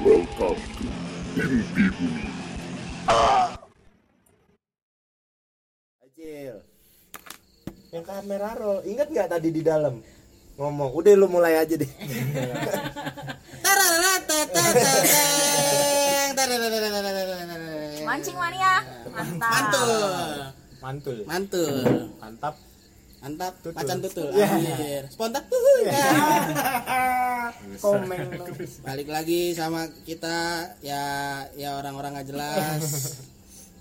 Welcome to Mimpi Bumi. Acil. Yang kamera roll. Ingat nggak tadi di dalam ngomong? Udah lu mulai aja deh. Mancing mania. Mantap. Mantul. mantul Mantul. mantap Mantap, Tutul. macan tutul. Anjir. Spontan. Uhuy. Komeng. Balik lagi sama kita ya ya orang-orang gak jelas.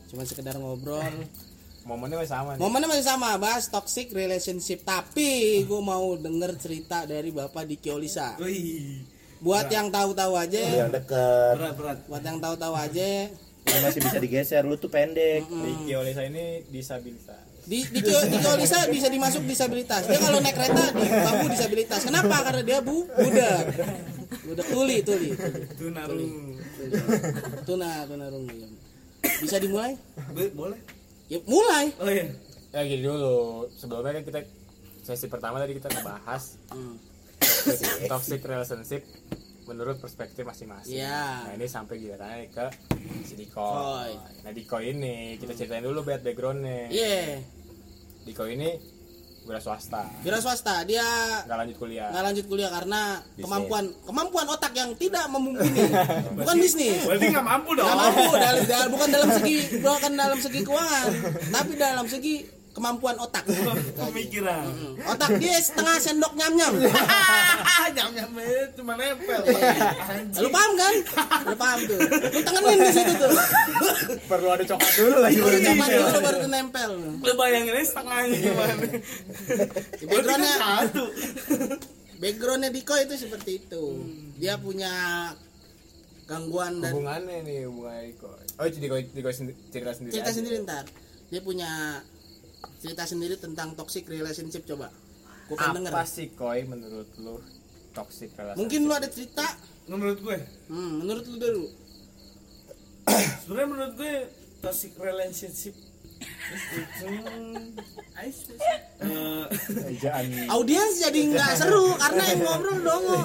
Cuma sekedar ngobrol. momennya masih sama nih Momennya masih sama, bahas toxic relationship. Tapi gue mau denger cerita dari Bapak Diki Olisa. Wih, Buat yang tahu-tahu aja, Yang deket. berat berat. buat yang tahu-tahu aja, Ini masih bisa digeser. Lu tuh pendek. Ricky Olisa ini disabilitas di di, di Olisa bisa dimasuk disabilitas. Dia kalau naik kereta di bambu disabilitas. Kenapa? Karena dia bu budak. Budak tuli, tuli. tuli. Itu narung. Tuna, tuna rungu. ya. Bisa dimulai? Boleh? Ya mulai. Oh iya. ya gini dulu sebelumnya kan kita sesi pertama tadi kita ngebahas Hmm. toxic, toxic relationship menurut perspektif masing-masing Iya. nah ini sampai gilirannya ke si Diko Koi. nah Diko ini kita ceritain dulu buat backgroundnya Iya. Diko ini wira swasta Wira swasta, dia nggak lanjut kuliah nggak lanjut kuliah karena Bisnis. kemampuan kemampuan otak yang tidak memungkini. Bukan bisnis. Berarti nggak mampu dong. Nggak mampu dalam, dalam- bukan dalam segi bukan dalam segi keuangan, tapi dalam segi kemampuan otak. Pemikiran. Otak dia setengah sendok nyam nyam. Nyam nyam cuma nempel. Lu paham kan? Lu paham tuh. Lu tengenin di situ tuh. perlu ada coklat dulu lagi Baru coba dulu baru tuh nempel. Lu bayangin aja setengahnya gimana? Backgroundnya Satu. backgroundnya Diko itu seperti itu. Dia punya gangguan dan hubungannya nih hubungannya Diko oh itu Diko, Diko sendi- cerita sendiri cerita sendiri ntar. Dia punya cerita sendiri tentang toxic relationship coba. Gue pengen denger. apa sih koi menurut lu toxic relationship Mungkin lu ada cerita. Menurut gue, Hmm, menurut lu dulu. sebenarnya menurut gue toxic relationship itu eh, Ejaan Audiens jadi nggak seru karena yang ngobrol dongo.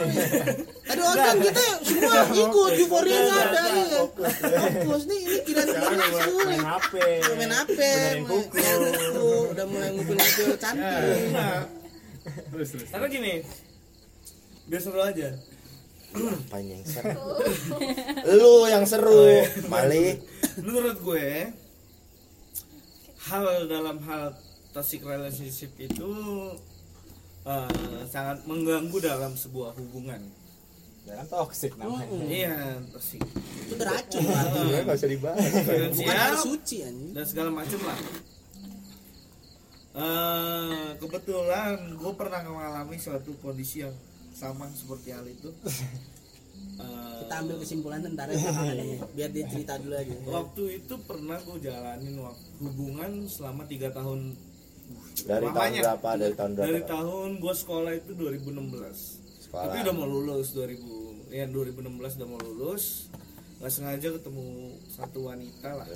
Tadi orang kita semua ikut euforianya ada nih. Fokus nih ini kira-kira main HP main HP udah mulai ngupil-ngupil cantik nah, terus terus karena gini, biar seru aja. Apanya yang seru? Lu yang seru. Mali. Menurut gue, hal dalam hal toxic relationship itu eh, sangat mengganggu dalam sebuah hubungan. Ya kan toxic namanya Iya, toxic. itu beracun Iya, berarti. nggak usah dibahas. bukan air suci anjing dan segala macam lah. Eh, kebetulan gue pernah mengalami suatu kondisi yang sama seperti hal itu. Eh, kita ambil kesimpulan ntar ya belakangan ini. biar dia cerita dulu aja waktu itu pernah gue jalanin hubungan selama tiga tahun Dari tahun berapa? Dari tahun berapa? dari tahun gue sekolah itu 2016 Sekolah. tapi udah mau lulus 2000 ya 2016 udah mau lulus. Nggak sengaja ketemu satu wanita lah.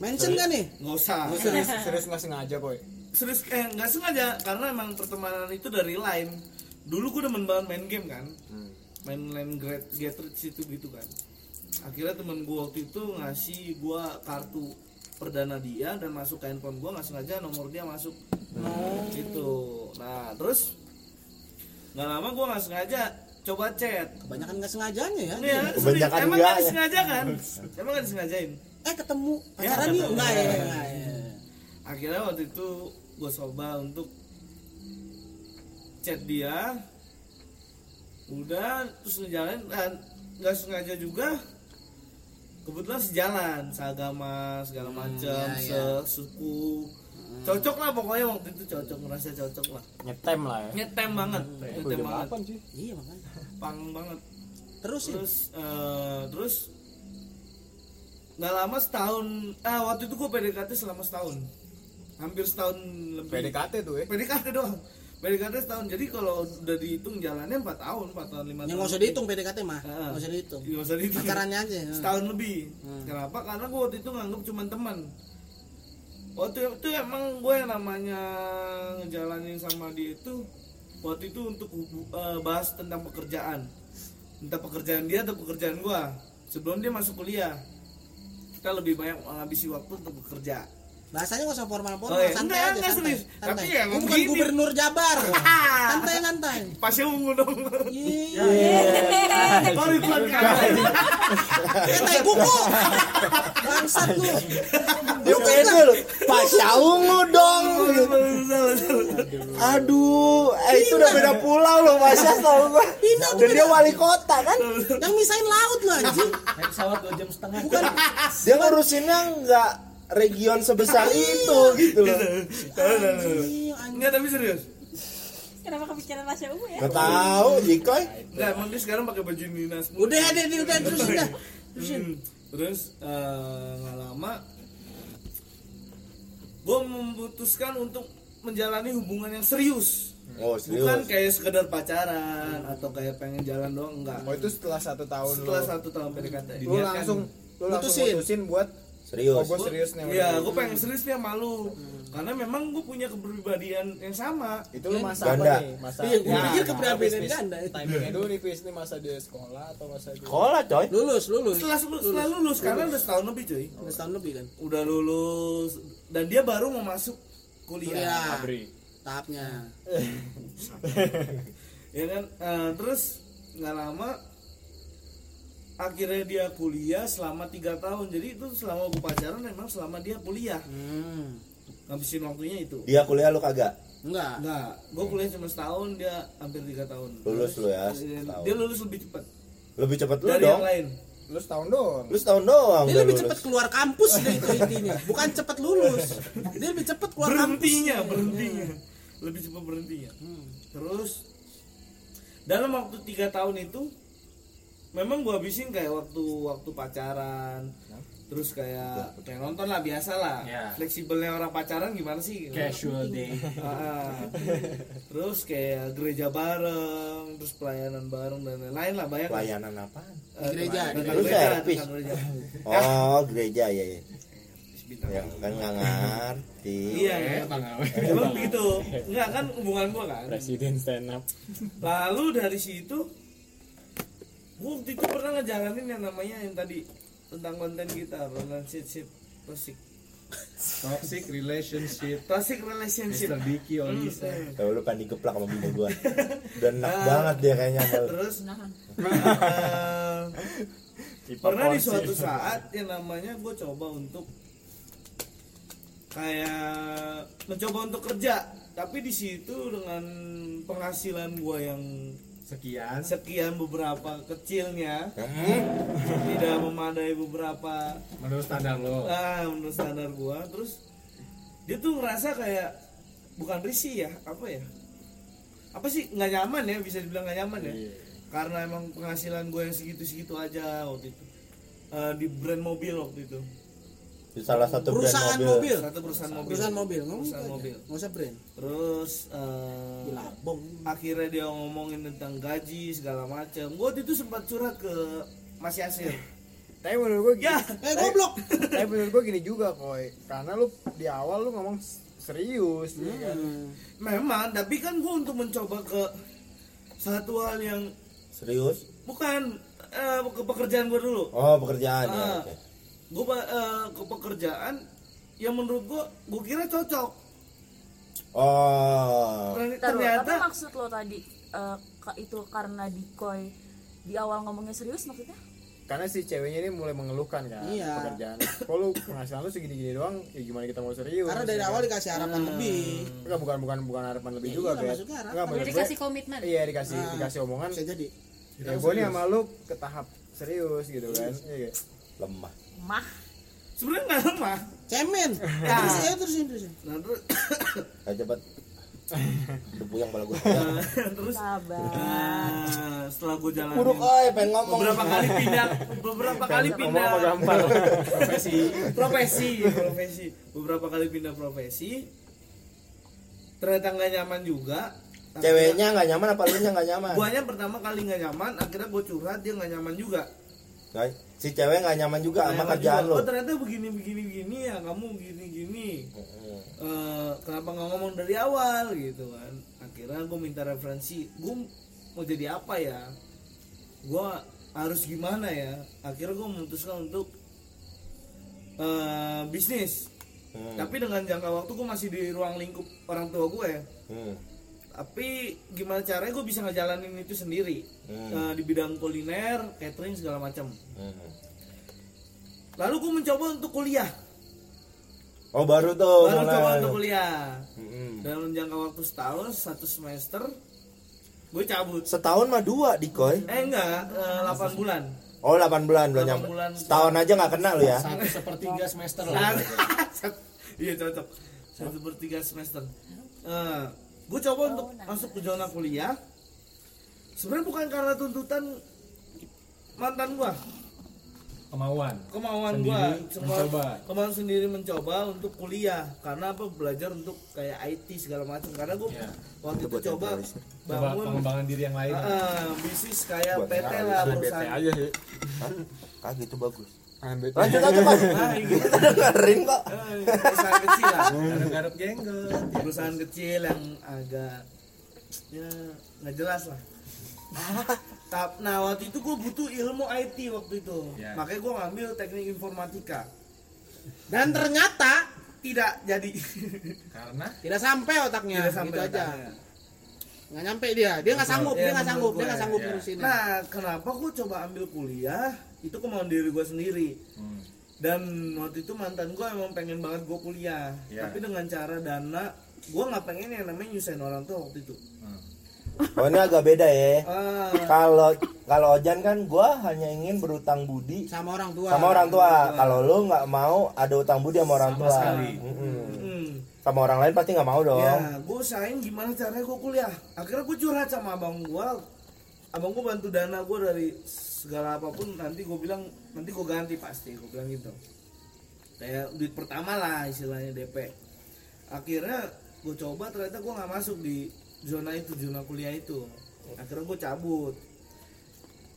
Mention kan nih? Nggak usah. Lu serius serius nggak sengaja koi serius eh nggak sengaja karena emang pertemanan itu dari line. Dulu gue demen banget main game kan? Main line get get rich itu gitu kan? Akhirnya temen gue waktu itu ngasih gue kartu perdana dia dan masuk ke handphone gue nggak sengaja nomor dia masuk. Gitu. Nah terus nggak lama gue nggak sengaja coba chat. Kebanyakan nggak sengajanya ya. Iya, Kebanyakan emang enggak nggak ya. disengaja kan emang nggak disengajain? Eh ketemu Ya, pacaran yuk. Ketemu. enggak ya enggak ya. Akhirnya waktu itu gue coba untuk chat dia. Udah terus ngejalan dan nggak sengaja juga. Kebetulan sejalan seagama segala macam iya, iya. sesuku cocok lah pokoknya waktu itu cocok merasa cocok lah. Nyetem lah ya. Nyetem banget. Nyetem Udah banget. sih? Iya makanya. Pang banget. Terus ya? Terus eh, terus nggak lama setahun ah waktu itu gue PDKT selama setahun. Hampir setahun lebih. PDKT tuh ya PDKT doang. PDKT setahun. Jadi kalau udah dihitung jalannya 4 tahun 4 tahun 5 tahun. yang nggak usah dihitung PDKT mah nggak usah dihitung. Nggak usah dihitung. Pacarannya aja setahun lebih. Hmm. kenapa? Karena gue waktu itu nganggep cuma teman waktu itu emang gue namanya ngejalanin sama dia itu waktu itu untuk eh, bahas tentang pekerjaan. Entah pekerjaan dia atau pekerjaan gue sebelum dia masuk kuliah kita lebih banyak menghabisi waktu untuk bekerja Bahasanya nggak usah formal-formal, Oh, iya. santai Enggak, aja, enggak santai. serius. santai. Tapi ya, bukan begini. gubernur Jabar. santai santai. pasnya ungu dong Iya. Kalau iklan kan Eh, tai kuku. Bangsat lu. Dia pede lu. Pak Syaungu dong. Aduh, eh itu udah beda pulau loh Mas Syah tau gua. Dan dia wali kota kan. Yang misain laut lu anjing. naik pesawat dua jam setengah Bukan Dia ngurusinnya nggak region sebesar itu gitu loh. Enggak tapi serius Kenapa kepikiran Masya Ungu ya? Gak tahu, Jikoy. Enggak, emang dia sekarang pakai baju dinas Udah deh, udah terus udah. Terusin. Hmm. Terus eh, nggak lama gue memutuskan untuk menjalani hubungan yang serius Oh, bukan serius. kayak sekedar pacaran atau kayak pengen jalan doang enggak Oh itu setelah satu tahun setelah lu, satu tahun PDKT lu langsung lu langsung Mutusin. mutusin buat Serius. oh gue serius nih sama Iya, gue pengen serius dia malu karena memang gue punya kepribadian yang sama itu lu masa Ganda. apa nih masa Iya, gua Ya, pikir kepribadian ganda itu. timingnya dulu nih Pis ini masa dia sekolah atau masa dia Sekolah coy. Lulus, lulus. setelah setelah lulus karena udah setahun lebih cuy Udah setahun lebih kan. udah lulus dan dia baru mau masuk kuliah Kuliah. Abri Tahapnya. ya kan Eh, terus nggak lama akhirnya dia kuliah selama tiga tahun jadi itu selama gue pacaran memang selama dia kuliah Hmm. ngabisin waktunya itu Dia kuliah lu kagak. Enggak. Enggak, gue kuliah cuma setahun dia hampir tiga tahun Lulus lu ya, Dia- setahun. dia lulus lebih cepat Lebih cepet lu dari dong. yang lain lu setahun doang Lu setahun doang Dia lebih lulus. cepat keluar kampus deh itu intinya. Bukan cepat lulus. Dia lebih cepat keluar berhentinya kampus. berhentinya lebih cepat berhentinya terus dalam waktu tiga tahun itu memang gua habisin kayak waktu waktu pacaran terus kayak kayak nonton lah biasa lah Ya. fleksibelnya orang pacaran gimana sih casual day Ah, terus kayak gereja bareng terus pelayanan bareng dan lain-lain lah banyak. Pelayanan apaan? Eh, Gereja, gereja, servis. tentang gereja. Oh, gereja ya ya. Bintang. Ya kan nggak ngerti. iya ya emang begitu enggak kan hubungan gua kan presiden stand up Lalu dari situ gua waktu itu pernah ngejalanin yang namanya yang tadi tentang konten kita relationship toxic toxic relationship toxic relationship Diki Olisa. Kalau lu kan digeplak sama bini gua. Udah enak Ah. banget dia kayaknya. terus Kipa pernah di suatu saat yang namanya gue coba untuk kayak mencoba untuk kerja tapi di situ dengan penghasilan gue yang sekian. Sekian beberapa kecilnya. Hmm. tidak memadai beberapa menurut standar lo. Ah menurut standar gua. Terus dia tuh ngerasa kayak bukan risih ya apa ya? Apa sih nggak nyaman ya bisa dibilang nggak nyaman ya? Karena emang penghasilan gue yang segitu segitu aja waktu itu. Eh, di brand mobil waktu itu Di salah satu Perusahaan brand mobil. mobil. satu perusahaan mobil Perusahaan mobil. Ngomong Perusahaan mobil. Nggak usah brand. terus eh, Bilabong. akhirnya dia ngomongin tentang gaji segala macam gue itu sempat curhat ke Mas Yasir tapi menurut gue ya Eh goblok. tapi menurut gue gini juga koi karena lu di awal lu ngomong serius ya kan? Hmm. memang tapi kan gue untuk mencoba ke satu hal yang Serius? bukan eh, ke pekerjaan gue dulu Oh, pekerjaan ya. Ah. Gue ke pekerjaan yang menurut gue gue kira cocok Oh. Ternyata- Taruh, tapi maksud lo tadi eh, ka- itu karena dikoi di awal ngomongnya serius maksudnya? karena si ceweknya ini mulai mengeluhkan kan Iya. pekerjaan kalau penghasilan lu segini-gini doang ya gimana kita mau serius Karena dari awal kan? dikasih harapan lebih. Enggak, bukan bukan bukan harapan lebih Ya juga iya, harapan. Enggak, menurut dikasih gue- komitmen. iya dikasih Nah, dikasih omongan Bisa jadi. ya gue nih sama lu ke tahap serius gitu kan iya gak? Lemah. Mah. sebenarnya nggak lemah Cemen. Terus ya terusin terusin. nah terus Ayo cepet. Debu yang gue. nah, terus Sabar. nah, setelah gue jalan Buruk oi, pengen ngomong. beberapa kali pindah beberapa kali pindah profesi profesi profesi beberapa kali pindah profesi ternyata nggak nyaman juga Ceweknya nggak nyaman apa lu nya nggak nyaman? guanya pertama kali nggak nyaman akhirnya gue curhat dia nggak nyaman juga Nggak, si cewek nggak nyaman juga sama kerjaan lu. oh ternyata begini begini begini ya kamu gini gini Eh, kenapa nggak ngomong dari awal gitu kan? Akhirnya gue minta referensi gue mau jadi apa ya? Gue harus gimana ya? Akhirnya gue memutuskan untuk eh, bisnis. Hmm. tapi dengan jangka waktu gue masih di ruang lingkup orang tua gue Hmm. Tapi gimana caranya gue bisa ngejalanin itu sendiri Hmm. Eh, di bidang kuliner catering segala macam Hmm. lalu gue mencoba untuk kuliah Oh baru tuh baru mulai. coba untuk kuliah Hmm. dalam jangka waktu setahun satu semester gue cabut Setahun mah dua dikoy. eh enggak eh, 8 bulan Oh 8 bulan belum 8 nyampe. bulan. Setahun aja nggak kena lu ya. Satu sepertiga semester Nah, lah. iya cocok satu per tiga semester Eh, gue coba untuk masuk ke zona kuliah sebenarnya bukan karena tuntutan mantan gua Kemauan. kemauan semua mencoba. kemauan sendiri mencoba untuk kuliah karena apa belajar untuk kayak IT segala macam karena gua Iya. waktu itu coba bangun pengembangan diri yang lain. ah, bisnis kayak Buat PT lah perusahaan aja sih. Hah? Kagak itu bagus. Lanjut aja Pak. nah gitu Dengerin kok. Eh, perusahaan kecil lah Garap-garap jenggot. perusahaan kecil yang agak ya nggak jelas lah Tap- nah waktu itu gue butuh ilmu IT waktu itu Ya. makanya gue ngambil teknik informatika Dan ternyata tidak jadi Karena tidak sampai otaknya, tidak sampai gitu aja. otaknya. Nggak nyampe dia, dia nggak sanggup, Iya, dia nggak sanggup, menurut dia nggak sanggup ngurusin. nah kenapa gue coba ambil kuliah itu kemauan diri gue sendiri dan waktu itu mantan gue emang pengen banget gue kuliah Ya. tapi dengan cara dana gue nggak pengen yang namanya nyusahin orang tua waktu itu Oh ini agak beda ya. ah, Kalau kalau Ojan kan gua hanya ingin berutang budi sama orang tua. sama orang tua. Kalau lu nggak mau ada utang budi sama orang Sama tua. sekali. Mm-mm. hmm. Sama orang lain pasti nggak mau dong. Ya, gue usahain gimana caranya gue kuliah. Akhirnya gue curhat sama abang gue. Abang gue bantu dana gue dari segala apa pun. Nanti gue bilang, nanti gue ganti pasti. Gue bilang gitu. Kayak duit pertama lah istilahnya DP. Akhirnya gue coba ternyata gue nggak masuk di zona itu, zona kuliah itu. Akhirnya gue cabut.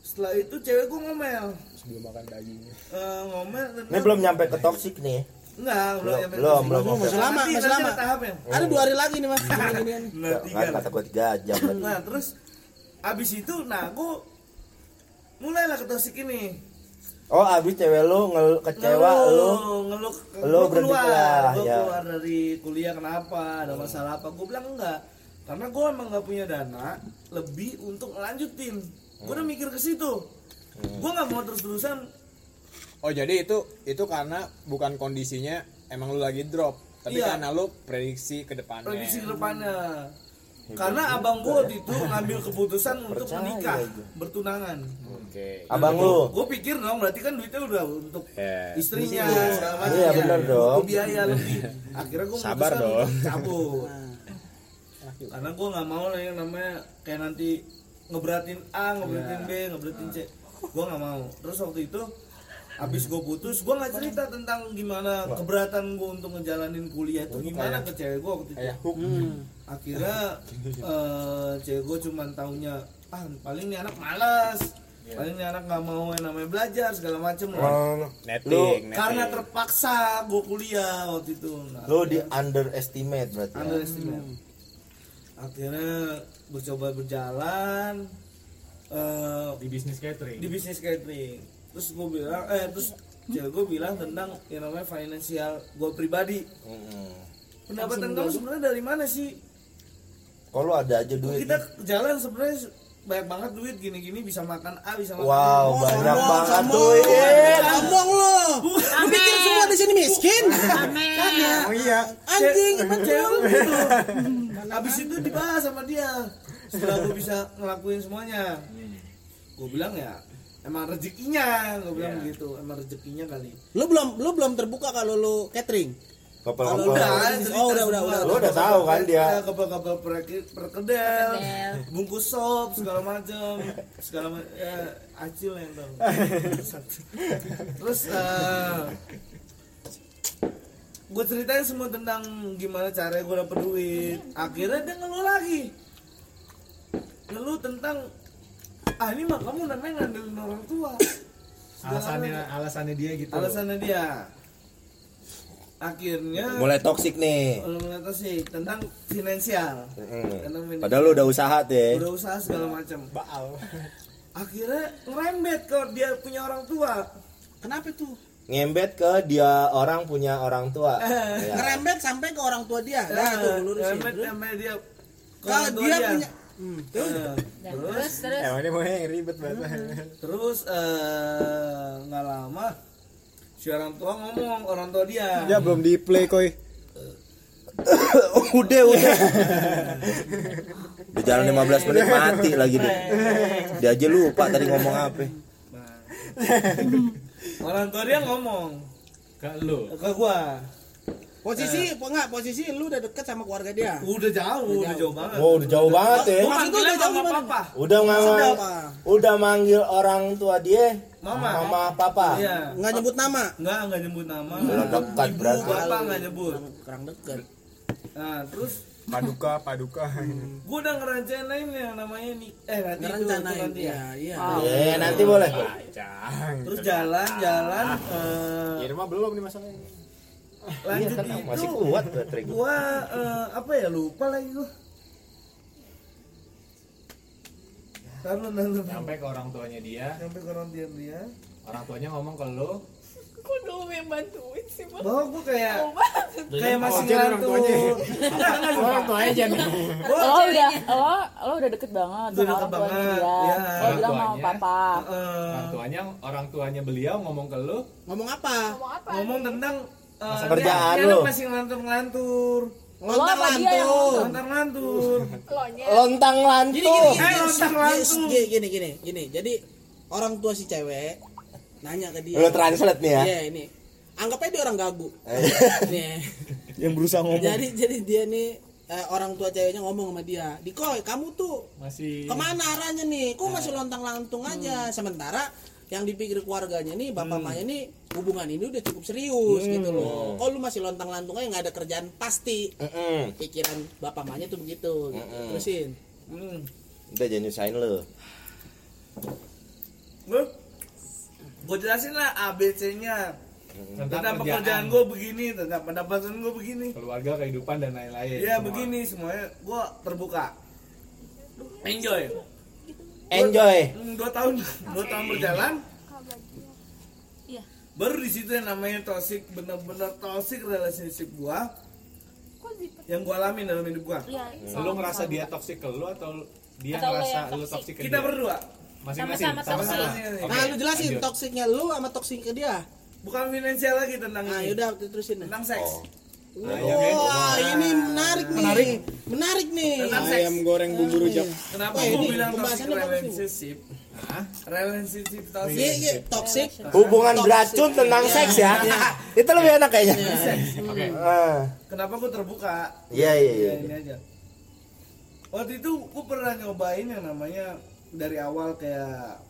Setelah itu cewek gue ngomel. sebelum makan daging Eh, ngomel. dan Ini belum nyampe ke toksik nih. Enggak, Belum, belum, belum, situ. masih lama, masih lama. ada tahapnya. Ada dua hari lagi nih mas. Nah, tiga kata gua 3 jam. Nah terus abis itu, nah aku mulailah ketosik ini. Oh abis cewek lu ngel kecewa lu. ngeluh, ngeluh, lu gua berhenti keluar, gua ya. keluar dari kuliah kenapa, ada masalah apa? Gue bilang enggak, karena gue emang nggak punya dana lebih untuk ngelanjutin. Gue udah mikir ke situ. Gue nggak mau terus-terusan. oh jadi itu itu karena bukan kondisinya emang lu lagi drop tapi Iya. karena lu prediksi ke depannya prediksi ke depannya. Karena abang gue waktu itu ngambil keputusan untuk Percaya menikah, aja. bertunangan. oke Abang lu. Gue pikir dong, berarti kan duitnya udah untuk Ya. istrinya Iya. segala macam. Iya, bener dong. Biaya lebih akhirnya gue Sabar dong. cabut karena gue nggak mau lah yang namanya kayak nanti ngeberatin A ngeberatin B ngeberatin C gue nggak mau terus waktu itu habis gue putus gue nggak cerita tentang gimana keberatan gue untuk ngejalanin kuliah itu gimana ke cewek gue waktu itu hook akhirnya eh, cewek gue cuman taunya ah paling nih anak malas paling nih anak nggak mau yang namanya belajar segala macem lah Oh, netting, lu netting. karena terpaksa gue kuliah waktu itu nah, lu di underestimate berarti. ya? underestimate akhirnya gue coba berjalan eh, di bisnis catering. di bisnis catering terus gue bilang eh terus cewek gue bilang tentang yang namanya financial gue pribadi Mm-mm. pendapatan kamu sebenarnya dari mana sih Kalau ada aja duit. kita jalan sebenarnya banyak banget duit gini-gini bisa makan A bisa makan Wow, B. banyak sombong, banget sombong. duit. Sombong lu. Lu pikir semua di sini miskin? Amin. oh iya Anjing, gue gitu habis itu dibahas sama dia setelah gue bisa ngelakuin semuanya gue bilang ya emang rezekinya gue bilang begitu emang rezekinya kali Lu belum lu belum terbuka kalau lu catering. Kapal Kalau kapal. udah, oh, udah, udah, udah. Lu udah tahu kan dia. Ya, kapal-kapal perkedel, bungkus sop segala macam, segala macam ya acil yang tahu. Terus gue ceritain semua tentang gimana caranya gue dapet duit. Akhirnya dia ngeluh lagi, ngeluh tentang ah ini mah kamu namanya ngandelin orang tua. Segala alasannya alasannya dia gitu. alasannya dia. Akhirnya Mulai toksik nih. ngeliat sih tentang finansial Mm. Tentang finansial. Padahal lu udah usaha tuh ya. udah usaha segala macam baal akhirnya ngerembet ke dia punya orang tua Kenapa tuh? ngembet ke dia orang punya orang tua Eh. Ya. Ngerembet sampai ke orang tua dia. Nah, Nah, tuh lurusin. ngerembet sampai dia ke tua dia punya Hmm, tuh. Eh, Dan terus terus Emang ini mau yang ribet banget. terus eh, nggak lama si orang tua ngomong orang tua dia. Ya belum di play koi. udah udah. Udah jalan 15 menit mati lagi deh dia aja lupa tadi ngomong apa. Nah. orang tua dia ngomong. Ke lu? Ke gua. Posisi, po enggak, posisi lu udah deket sama keluarga dia. udah jauh udah jauh. banget. Udah jauh banget ya. Gua Maksud lu manggilnya udah jauh gimana? papa. Udah udah manggil orang tua dia Mama. mama papa iya Enggak nyebut nama. nggak nggak nyebut nama Belum dekat ibu berarti. bapak nggak nyebut Kurang deket. nah terus Paduka, paduka. gua udah ngerencanain yang namanya nih eh nanti itu, itu Ngerencanain. nanti ya Iya, iya. eh nanti boleh Cang. terus jalan jalan eh, Ya rumah belum nih masalahnya. lanjut itu masih kuat baterai gua. gua eh, apa ya lupa lagi gua Taruh, taruh. sampai ke orang tuanya dia. Sampai ke orang dia dia. Orang tuanya ngomong ke lu. Kok lu yang bantuin sih bang? Bahwa gua kayak Oh, kayak masih Oh, jadi orang ngantuk. tuanya. tuanya aja. Nih gua lo udah. Lo lo udah deket banget Udah sama deket orang tuanya banget, dia. Ya. lo bilang Orang papa. Orang tuanya orang tuanya beliau ngomong ke lu. Ngomong apa? ngomong tentang eh, Kerjaan lu. masih ngantur-ngantur Apa dia yang lantur. lontang lantung gini, Eh, gini, gini, lantung. gini, gini, gini, gini. Jadi orang tua si cewek nanya ke dia. lu translate nih ya Iya ini. Anggap aja dia orang gagu. Nih. yang berusaha ngomong Jadi jadi dia nih eh, orang tua ceweknya ngomong sama dia, Dikoy kamu tuh masih ke mana arahnya nih? Kok masih lontang lantung aja? Sementara yang dipikir keluarganya nih, bapak mamanya nih hubungan ini udah cukup serius gitu loh. Kok lu masih lontang lantung aja nggak ada kerjaan pasti? Mm-mm. Pikiran bapak mamanya tuh begitu. Gitu. Terusin. hmm. udah jangan nyusahin lu gue gue jelasin lah ABC-nya tentang, tentang kerjaan, pekerjaan gue begini tentang pendapatan gue begini keluarga kehidupan dan lain-lain ya Semua. begini semuanya gue terbuka enjoy enjoy. Dua tahun dua tahun berjalan. Iya. Baru di situ yang namanya toxic bener-bener toxic relationship gue yang gue alamin dalam hidup gue iya lu ngerasa dia toksik ke lu atau dia Atau lu ngerasa lu toxic? toksik ke kita dia? berdua. Masing-masing Sama-sama Nah, lu jelasin lanjut. toksiknya lu sama toksik ke dia. bukan finansial lagi tentang Nah, ini. yaudah terusin. tentang seks. Nah, iya, Gen. Wah, ini menarik nih. Menarik. Menarik nih. Tentang seks. Ayam goreng bumbu rujak. kenapa gue ini bilang toxic bagus nih. relationship relationship toxic Iya, iya, toxic. hubungan Toxic. beracun tentang Iya. seks ya itu lebih enak kayaknya oke Ah, kenapa gue terbuka iya iya iya Ya, ini aja. Waktu itu gue pernah nyobain yang namanya dari awal kayak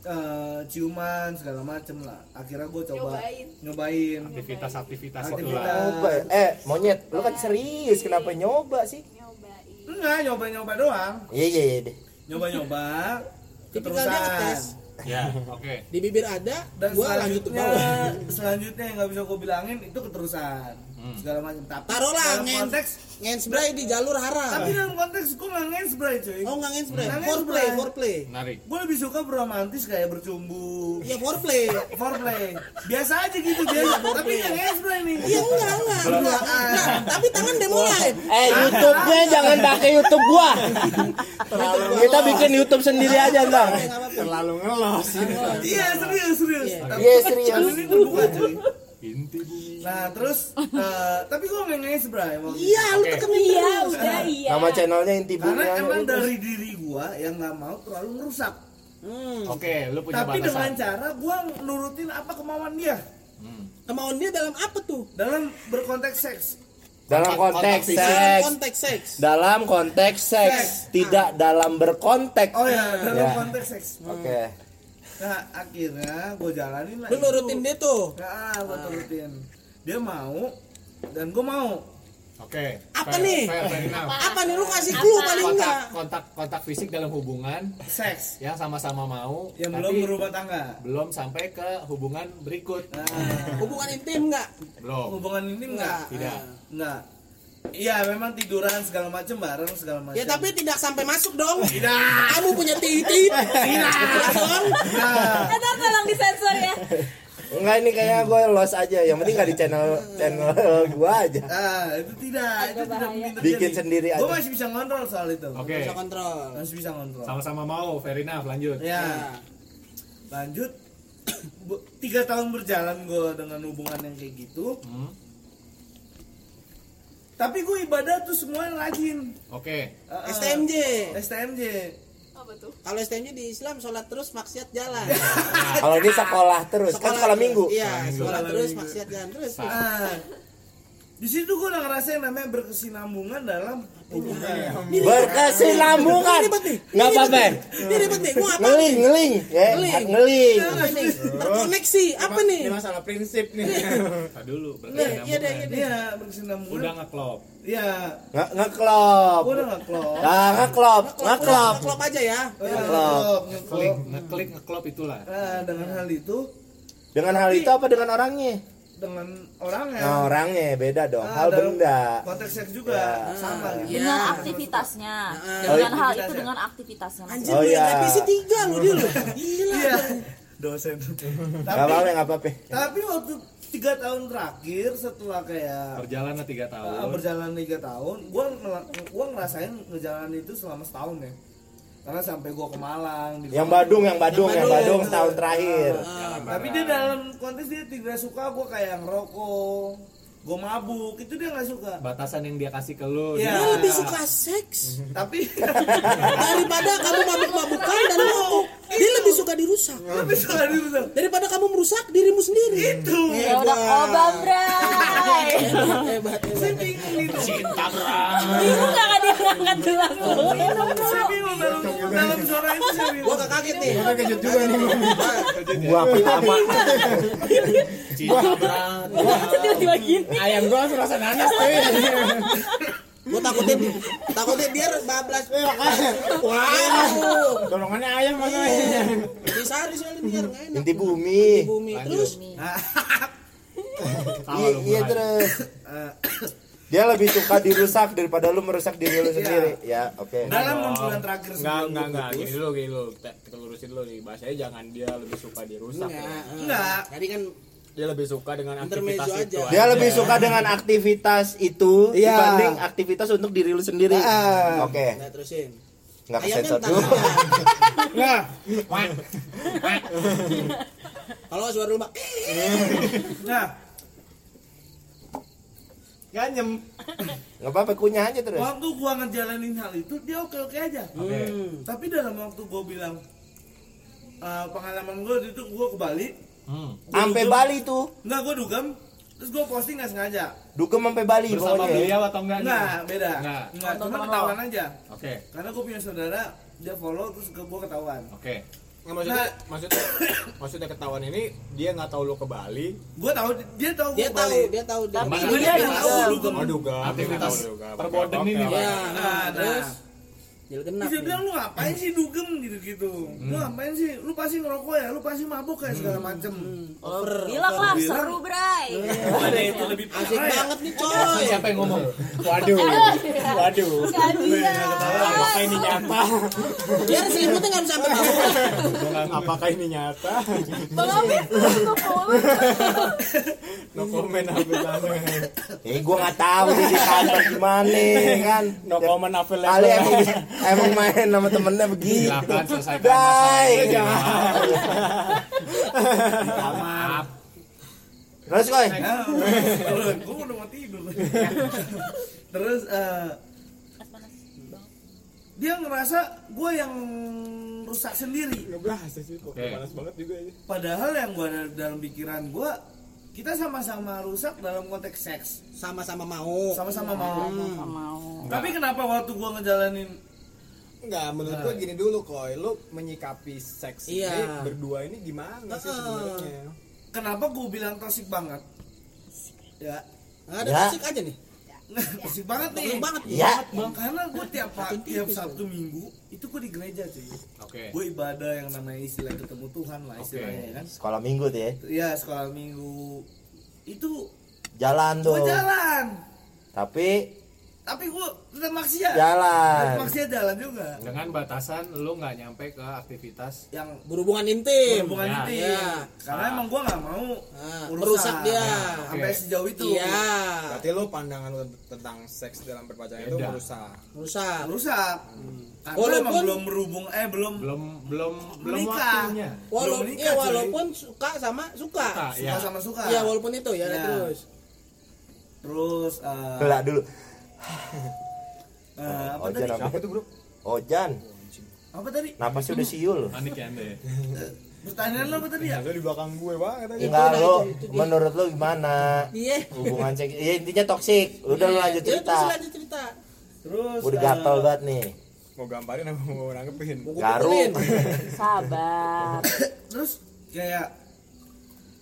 eh, ciuman segala macem lah. Akhirnya gue coba Nyobain. nyobain. aktivitas-aktivitas Aktivitas. itulah Nyoba. eh monyet lu kan serius kenapa nyoba sih Enggak nyoba-nyoba doang. iya iya iya deh dia ngetes. Keterusan. ya oke Di bibir ada, Dan gua lanjut ke selanjutnya, bawah. selanjutnya yang nggak bisa gue bilangin itu keterusan segala macam. Tapi Taruhlah dalam ngen, konteks, ngensbray di jalur haram. tapi dalam konteks gue nggak ngensbray cuy. Oh, enggak ngensbray. Nggak Foreplay, foreplay. menarik Gue lebih suka beromantis kayak bercumbu. Ya foreplay. foreplay biasa aja gitu biasa tapi yang ngespray nih Iya enggak, enggak. enggak. Nah, tapi tangan udah mulai. eh YouTube-nya jangan pakai YouTube gua kita bikin YouTube sendiri aja apa-apa. Terlalu ngelos. iya serius serius Tapi Iya, serius. ini terbuka cuy inti nah terus eh, tapi gue nggak ngespray emang Iya, lu Oke. tekenin iya udah iya. Nama channelnya inti karena emang dari diri gua yang nggak mau terlalu merusak Hmm. oke lu punya tapi dengan batasan cara gua nurutin apa kemauan dia. Kemauan dia dalam apa tuh? dalam berkonteks seks. Dalam konteks Dalam seks. Konteks seks. dalam konteks seks. Tidak dalam berkonteks. Oh ya dalam Ya. konteks seks. Oke. Nah akhirnya gua jalanin lah Lu nurutin dia tuh. Nah, gua turutin dia mau dan gua mau oke Apa Fair- nih? fair- fair enough. Apa nih lu kasih clue paling enggak? kontak kontak fisik dalam hubungan seks yang sama-sama mau yang tapi belum berumah tangga belum sampai ke hubungan berikut nah Hubungan intim enggak? belum hubungan ini enggak tidak enggak Iya memang tiduran segala macam bareng segala macam. Ya tapi tidak sampai masuk dong. Tidak. Kamu punya titik. Tidak. dong. Nah, Ntar tolong disensor ya. Enggak ini kayaknya gue los aja. Yang penting gak di channel channel gue aja. ah, itu tidak, itu Agak tidak bahaya. mungkin terjadi. Bikin sendiri Gue aja. masih bisa ngontrol soal itu. Oke. Bisa kontrol. Masih bisa ngontrol. Sama-sama mau, fair enough, lanjut. Ya. Lanjut. Bu- Tiga tahun berjalan gue dengan hubungan yang kayak gitu. Hmm. Tapi gue ibadah tuh semuanya rajin. Oke. Ah, ah. STMJ. STMJ. Apa tuh? Kalau STMJ di Islam sholat terus maksiat jalan. Kalau ini sekolah terus kan sekolah terus. minggu. Iya, sekolah Sekolah terus minggu. maksiat jalan terus. Ah. Di situ gue udah ngerasain namanya berkesinambungan dalam. Berkesinambungan. Nggak apa-apa. Ini ribet nih. Gua apa? Ngeling, ngeling, ya, Ngeling. ngeling. Apa nih? Terkoneksi. Apa nih? Ini masalah prinsip nih. Dulu, Iya, berarti iya deh, iya. Iya, berkesinambungan. Udah ngeklop. Iya, Nge ngeklop. udah nggak klop. Nah, ngeklop, ngeklop. Klop aja ya. Ngeklop. Klik, ngeklik, ngeklop itulah. Nah, dengan hal itu, Dengan hal itu apa dengan orangnya? Dengan orangnya. Nah, orangnya beda dong. Ah, Hal benda. Konteks seks juga Ya. sama gitu. Dengan aktivitasnya. Oh, Dengan iya. hal itu dengan aktivitasnya. Anjir, Oh, iya. revisi tiga lu dia lu. Gila. Iya. Dosen. Tapi, apa-apa, gak apa-apa. tapi waktu tiga tahun terakhir setelah kayak Perjalanan tiga ah, tahun. berjalan tiga tahun, gue gua ngerasain ngejalanin itu selama setahun ya. Karena sampai gue ke Malang. di Yang. Badung, yang Badung, yang Badung. Badung setahun terakhir. Tapi dia dalam konteks dia tidak suka gue kayak ngerokok, gue mabuk, itu dia nggak suka. Batasan yang dia kasih ke lu. Iya. Dia lebih suka seks Tapi daripada kamu mabuk-mabukan dan rokok. Dia lebih suka dirusak tapi suka tuh. daripada kamu merusak dirimu sendiri. Itu. Ya udah kobam, Bray. Hebat, Saya hebat. bingung gitu. Bingung gak kan dia ngangkat gelas? Saya bingung dalam dalam suara itu saya bingung. Gua kaget nih. Kita kejut juga nih. Gua pertama. Tiba-tiba gini. Ayam gua langsung rasa nanas tuh. Gua takutin takutin dia bablas. Wow. Dorongannya ayam masalahnya. Bisa di soalnya biar enggak enak. Inti bumi. Bumi terus Iya, iya terus. Eh, Dia lebih suka dirusak daripada lu merusak diri lu sendiri. Ya, oke. dalam enam bulan terakhir Enggak, enggak, enggak. Gini dulu, gini dulu. Kita, lurusin dulu nih. Bahasanya jangan dia lebih suka dirusak. enggak. ya. Enggak. Tadi kan Dia lebih suka dengan Intermezzo aktivitas aja. itu. Dia lebih suka dengan aktivitas itu Iya. dibanding aktivitas untuk diri lu sendiri. Ah. Oke, enggak terusin. nggak kesensor dulu. aja. Nah, Kalau suara rumah Nah, ganyem. Nggak apa-apa, kunyah aja terus. waktu gua ngejalanin hal itu dia oke oke aja. Oke. Tapi dalam waktu gua bilang eh, pengalaman gua itu gua ke Bali, Hmm. Sampai Bali tuh. enggak gua dugem, terus gua posting nggak sengaja. Dugem sampai Bali Bersama pokoknya. beliau atau enggak? Enggak, beda. Enggak. Enggak, cuma ketahuan aja. Oke. Karena gua punya saudara, dia follow terus gua ketahuan. Oke. Nggak, maksudnya, Nah. maksudnya, maksudnya ketahuan ini dia nggak tahu lu ke Bali. Gua tahu dia tahu gua dia ke tahu, Bali. dia tahu dia. Tapi dia dia nggak tahu dugem. Oh duga. Aktivitas Dia nggak tahu duga. perboden Oke, ini. Ya, Nah, terus nah. Jil genap. Dia bilang lu ngapain sih dugem gitu-gitu. Lu ngapain sih? Lu pasti ngerokok ya, lu pasti mabuk kayak segala macem. Over. Bilang lah seru, Bray. Ada itu lebih Asik ya. banget nih coy. Siapa yang ngomong? Waduh. Waduh. Gak. Apakah ini nyata? Biar selimutnya nggak bisa sampai bawah. Apakah ini nyata? Bang tuh No comment langsung. Eh, gua nggak tahu di kantor gimana kan. No comment Afil Kali emang emang main sama temennya begitu. Silakan selesaikan. Maaf. Terus koi. Gue udah mau tidur. Terus eh, dia ngerasa gue yang rusak sendiri. Sih kok Oke. panas banget juga. Padahal yang gue dalam pikiran gue kita sama-sama rusak dalam konteks seks, Sama-sama mau. sama-sama mau. mau. Tapi kenapa waktu gue ngejalanin Enggak, menurut gua gini dulu koi, lu menyikapi seks Iya. ini berdua ini gimana sih sebenarnya? kenapa gue bilang toxic banget? Ya, Nggak ada Ya. musik aja nih. toxic banget nih. Toxic banget nih. Ya. Karena gue tiap tiap tipis, Sabtu Minggu itu gue di gereja cuy. Oke. Gue ibadah yang namanya istilah ketemu Tuhan lah istilahnya Oke. kan. Sekolah minggu tuh ya. Ya sekolah minggu itu Jalan gue tuh. jalan. Tapi tapi gua tetap maksiat Jalan. Tetap maksiat jalan juga dengan batasan lu nggak nyampe ke aktivitas yang berhubungan intim berhubungan Ya. intim Ya. karena emang gua nggak mau Nah, merusak dia. sampai Oke. sejauh itu iya Berarti lu pandangan lu tentang seks dalam berpacaran itu merusak. rusak rusak karena Walaupun- emang belum berhubung eh belum belum belum belum waktunya Walau, Belum nikah, ya cuy. walaupun suka sama suka. Suka, suka ya. sama suka Iya, walaupun itu ya, Ya. terus. terus eh, Gelak dulu. Eh, apa Ojan tadi apa? Apa tuh, Bro? Ojan. apa tadi Napasnya udah siul. panik ya anda ya pertanyaan lo apa tadi ya Lu di belakang gue banget aja. Enggak lo, menurut lo gimana? Iya. Hubungan seks, ya intinya toksik. Udah lu lanjut Ya, cerita. terus lanjut cerita. terus Udah eh, gatel banget nih. Mau gambarin apa mau nanggepin? Mau Garu. kumpulin. Sabar. terus kayak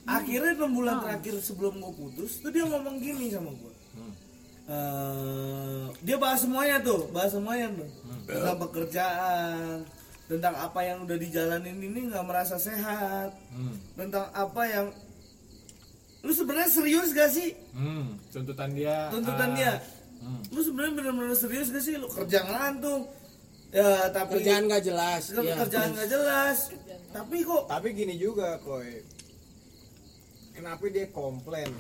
akhirnya enam bulan terakhir sebelum gue putus tuh dia ngomong gini sama gue Eh, dia bahas semuanya tuh bahas semuanya tuh tentang pekerjaan tentang apa yang udah dijalanin ini nggak merasa sehat hmm. tentang apa yang lu sebenarnya serius gak sih Hmm. tuntutan dia tuntutan ah, dia hmm. lu sebenarnya benar-benar serius gak sih lu kerja ngantung ya tapi Kerjaan gak jelas. Iya. kerjaan gak jelas tapi kok Tapi gini juga, Koy. Kenapa dia komplain?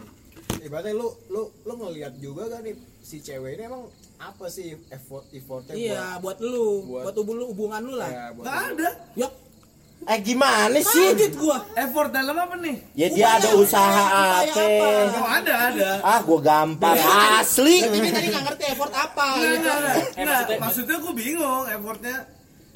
Ibaratnya lu lu lu ngelihat juga kan nih si cewek ini emang apa sih effort effortnya Iya, buat lu, Buat- buat hubungan hubungan lu buat, lah. ya, buat nggak ada Ya, Eh gimana sih? kaget gua. effort dalam apa nih Ya dia ada usaha apa? oh ada ada Ah, gua gampang asli. Tapi tadi nggak ngerti effort apa Nggak, gitu. Eh, maksudnya- maksudnya gue bingung effortnya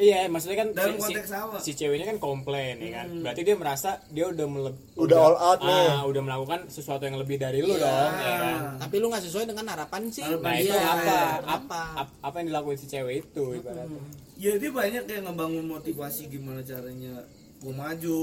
Iya, maksudnya kan Dalam si, konteks apa? si ceweknya kan komplain ya kan. Berarti dia merasa dia udah mele- Udah all out nih. ah, udah melakukan sesuatu yang lebih dari lu dong, ya kan. Tapi lu nggak sesuai dengan harapan sih. Nah, Iya, itu apa? iya. Apa? Ap- apa yang dilakuin si cewek itu ibaratnya. ya dia banyak yang ngebangun motivasi gimana caranya gue maju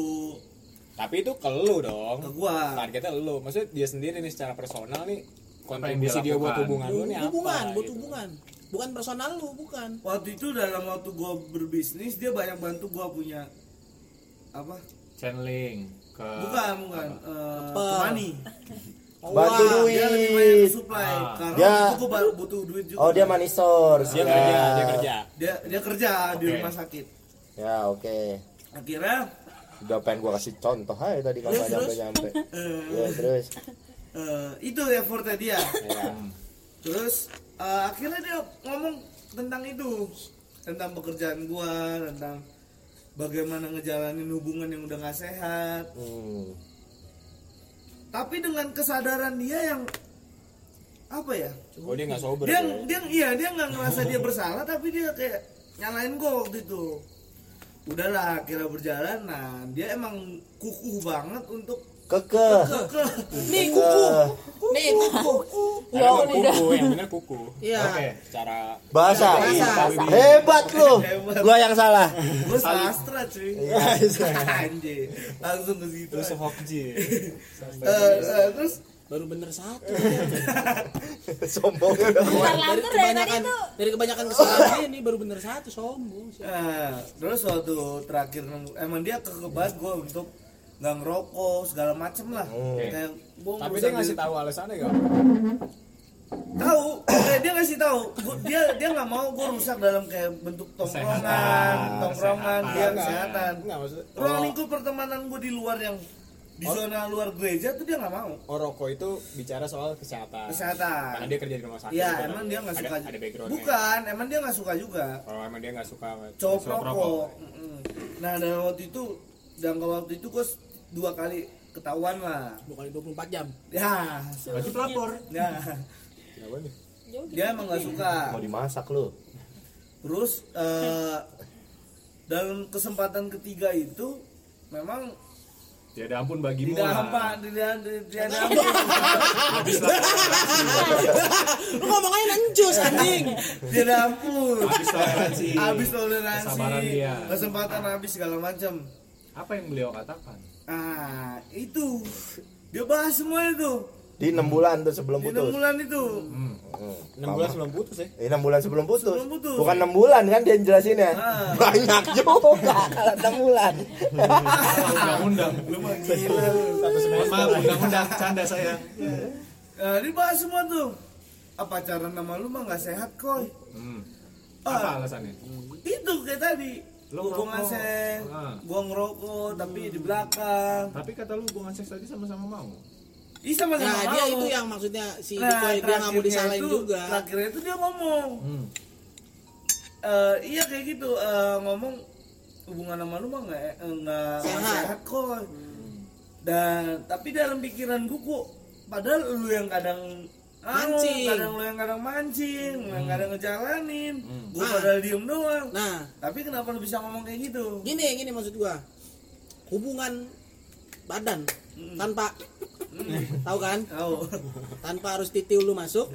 Tapi itu ke lu dong. ke gua Targetnya lu. Maksudnya dia sendiri nih secara personal nih Apa yang dia kontribusi dia buat hubungan lu nih apa? hubungan, buat gitu. hubungan. Bukan personal lu, bukan. waktu itu dalam waktu gue berbisnis dia banyak bantu gue punya apa Channeling ke bukan bukan Apa? ke money Bantu Wah, duit. dia lebih banyak ke supply Ah. karena Dia- itu gue butuh duit juga Oh, dia money source. dia Ya. kerja, dia kerja. dia dia kerja di Oke. rumah sakit Ya, oke. akhirnya Udah pengen gua kasih contoh aja tadi kalau nggak terus? nyampe-nyampe. eh, Ya, terus. eh, itu effortnya dia Ya. terus eh, akhirnya dia ngomong tentang itu tentang pekerjaan gua tentang bagaimana ngejalanin hubungan yang udah gak sehat Hmm. tapi dengan kesadaran dia yang apa ya Oh, dia nggak sober. dia ya? dia iya dia nggak ngerasa dia bersalah tapi dia kayak nyalain gua waktu itu udahlah kira berjalan nah dia emang kukuh banget untuk Kekeh. ke Nih kuku. Nih kuku. Emang kuku, yang bener kuku. Iya. Oke, cara Bahasa. Bahasa. Hebat lu. Gua yang salah. gue sastra cuy Iya. anjir langsung ke situ Terus Hokji. Eh, eh, terus Baru bener satu. Sombong dari kebanyakan dari kebanyakan kesalahan ini baru bener satu sombong. sih. Nah, terus waktu terakhir emang dia kekebat gue untuk nggak ngerokok segala macem lah kayak gua Tapi dia ngasih tahu alasannya gak? tahu eh, dia ngasih tahu Gua- dia dia nggak mau gue rusak dalam kayak bentuk tongkrongan tongkrongan dia kesehatan ruang lingkup pertemanan gue di luar yang di zona luar gereja tuh dia nggak mau Oh, rokok itu bicara soal kesehatan. kesehatan Karena dia kerja di rumah sakit. Iya, emang dia nggak Ada- suka. Ada background. Bukan, emang dia nggak suka juga. Oh, emang dia nggak suka Cowok rokok. Nah, dalam waktu itu, jangka waktu itu gue dua kali ketahuan lah. Dua kali 24 jam. Ya, Berarti pelapor. ya. Kenapa nih? Dia emang nggak suka. Mau dimasak lu. Terus eh, dalam kesempatan ketiga itu memang Tiada ampun bagimu. tidak apa, tidak tidak ada ampun. Habis lah. Lu ngomong aja nancus anjing. tidak ampun. Habis toleransi. Habis toleransi, kesempatan habis segala macam. Apa yang beliau katakan? Ah, itu dia bahas semua itu Di 6 bulan tuh sebelum di enam putus. bulan itu. Hmm. Hmm. 6 bulan sebelum putus ya. 6 bulan sebelum putus. Sebelum putus. Bukan 6 bulan kan dia jelasin ya. Ah. Banyak juga kalau 6 bulan. Undang-undang. Lu mah gila lu. Mohon maaf, undang-undang canda saya. Nah, dibahas semua tuh. ah, pacaran sama lu mah nggak sehat koi Hmm. Ah. Apa alasannya? itu kayak tadi Lu hubungan seks Ah. gua ngerokok tapi di belakang Tapi kata lu hubungan seks tadi sama-sama mau. Ih sama sama Nah, dia itu yang maksudnya si nah, Dikoy dia nggak mau disalahin itu- juga. terakhirnya itu dia ngomong Hmm. Eh, iya kayak gitu eh, ngomong hubungan sama lu mah nggak eh, nggak Sehat. kok dan tapi dalam pikiran gua kok padahal lu yang kadang Mancing. kadang lu yang kadang mancing lu yang kadang ngejalanin gua Ah. padahal diem doang Nah, tapi kenapa lu bisa ngomong kayak gitu gini gini maksud gua. Hubungan badan tanpa tahu kan? tahu Tanpa harus titil lu masuk.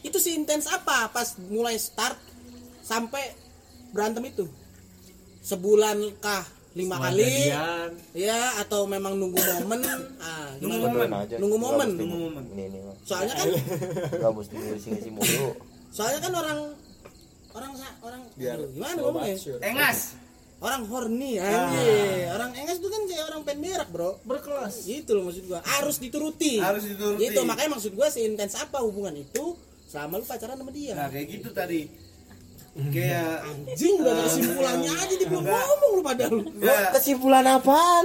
itu si intens apa pas mulai start sampai berantem itu? Sebulan kah? Lima Setelah kali? jadian, Ya atau memang nunggu momen? Ah, Nunggu momen. aja Nunggu momen. mesti- Nunggu momen. ini ini mah Soalnya kan nggak mesti ngisi ngisi mulu soalnya kan orang orang sa- orang Biar aduh, gimana ngomongnya? engas Orang horny anjir. Orang engas itu kan kayak orang pen berak, Bro. berkelas. Gitu loh maksud gua. Harus dituruti. Harus dituruti. Gitu, makanya maksud gua seintens apa hubungan itu selama lu pacaran sama dia. nah kayak gitu tadi kayak Anjing udah ada kesimpulannya aja dia belum ngomong lu padahal. Lu ya, kesimpulan apaan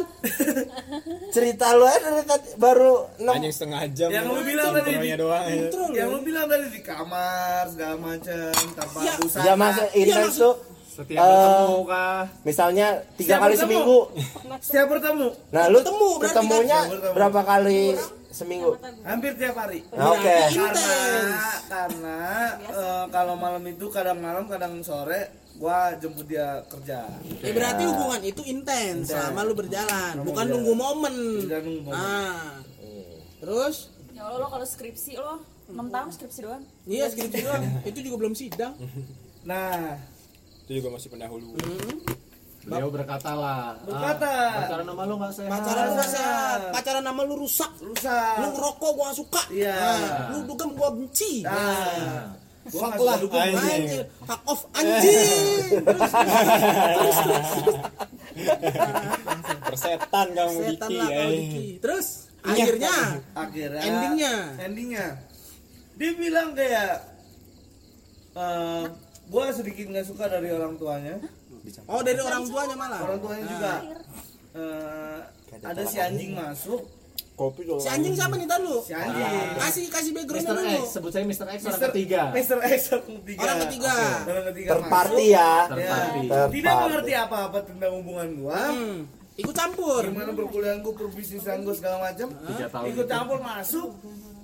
cerita lu aja dari tadi baru enam Anjing setengah jam. Yang lu bilang tadi di- doang. ya. Yang lu. bilang tadi di kamar segala macam tanpa Ya. usaha ya masa intens maksud- tuh Setiap Eh, ketemu kah? misalnya tiga Setiap kali bertemu. seminggu setiap bertemu nah lu Ketemu, ketemunya kan? Ketemu. berapa kali seminggu hampir tiap hari oke Berarti- karena Intens. karena eh, kalau malam itu kadang malam kadang sore gua jemput dia kerja Ya berarti hubungan itu intens selama lu berjalan, bukan nunggu momen. Bukan nunggu momen. Ah. Terus Ya Allah lo kalau skripsi lo 6 tahun skripsi doang. Iya skripsi doang. Itu juga belum sidang. nah Itu juga masih pendahulu. Beliau berkata lah. Berkata. "Ah, pacaran sama lu nggak sehat. Pacaran lu sehat, pacaran sama lu rusak. rusak Lu ngerokok gua gak suka. Iya. Nah, lu dugem gua benci. nah gua Fuck nggak lah, suka dukung anjing. Fuck off anjing. Terus, terus, terus. Persetan kamu Setan Diki. lah eh. Diki. Terus akhirnya akhirnya Endingnya? endingnya dia bilang kayak eh gua sedikit nggak suka dari orang tuanya oh dari orang tuanya malah. orang tuanya juga eh, ada si anjing masuk Kopi dong. Si anjing siapa nih tahu? si anjing Kasih kasih background Mr. dulu. X, sebut saya Mr. X orang Mister- ketiga. Mister X orang ketiga Orang ketiga. orang ketiga terparti ya Ya, Terparti. tidak mengerti apa-apa tentang hubungan gua Hmm. Ikut campur. gimana perkuliahan gua perbisnisan gua segala macam tahun ikut itu. campur masuk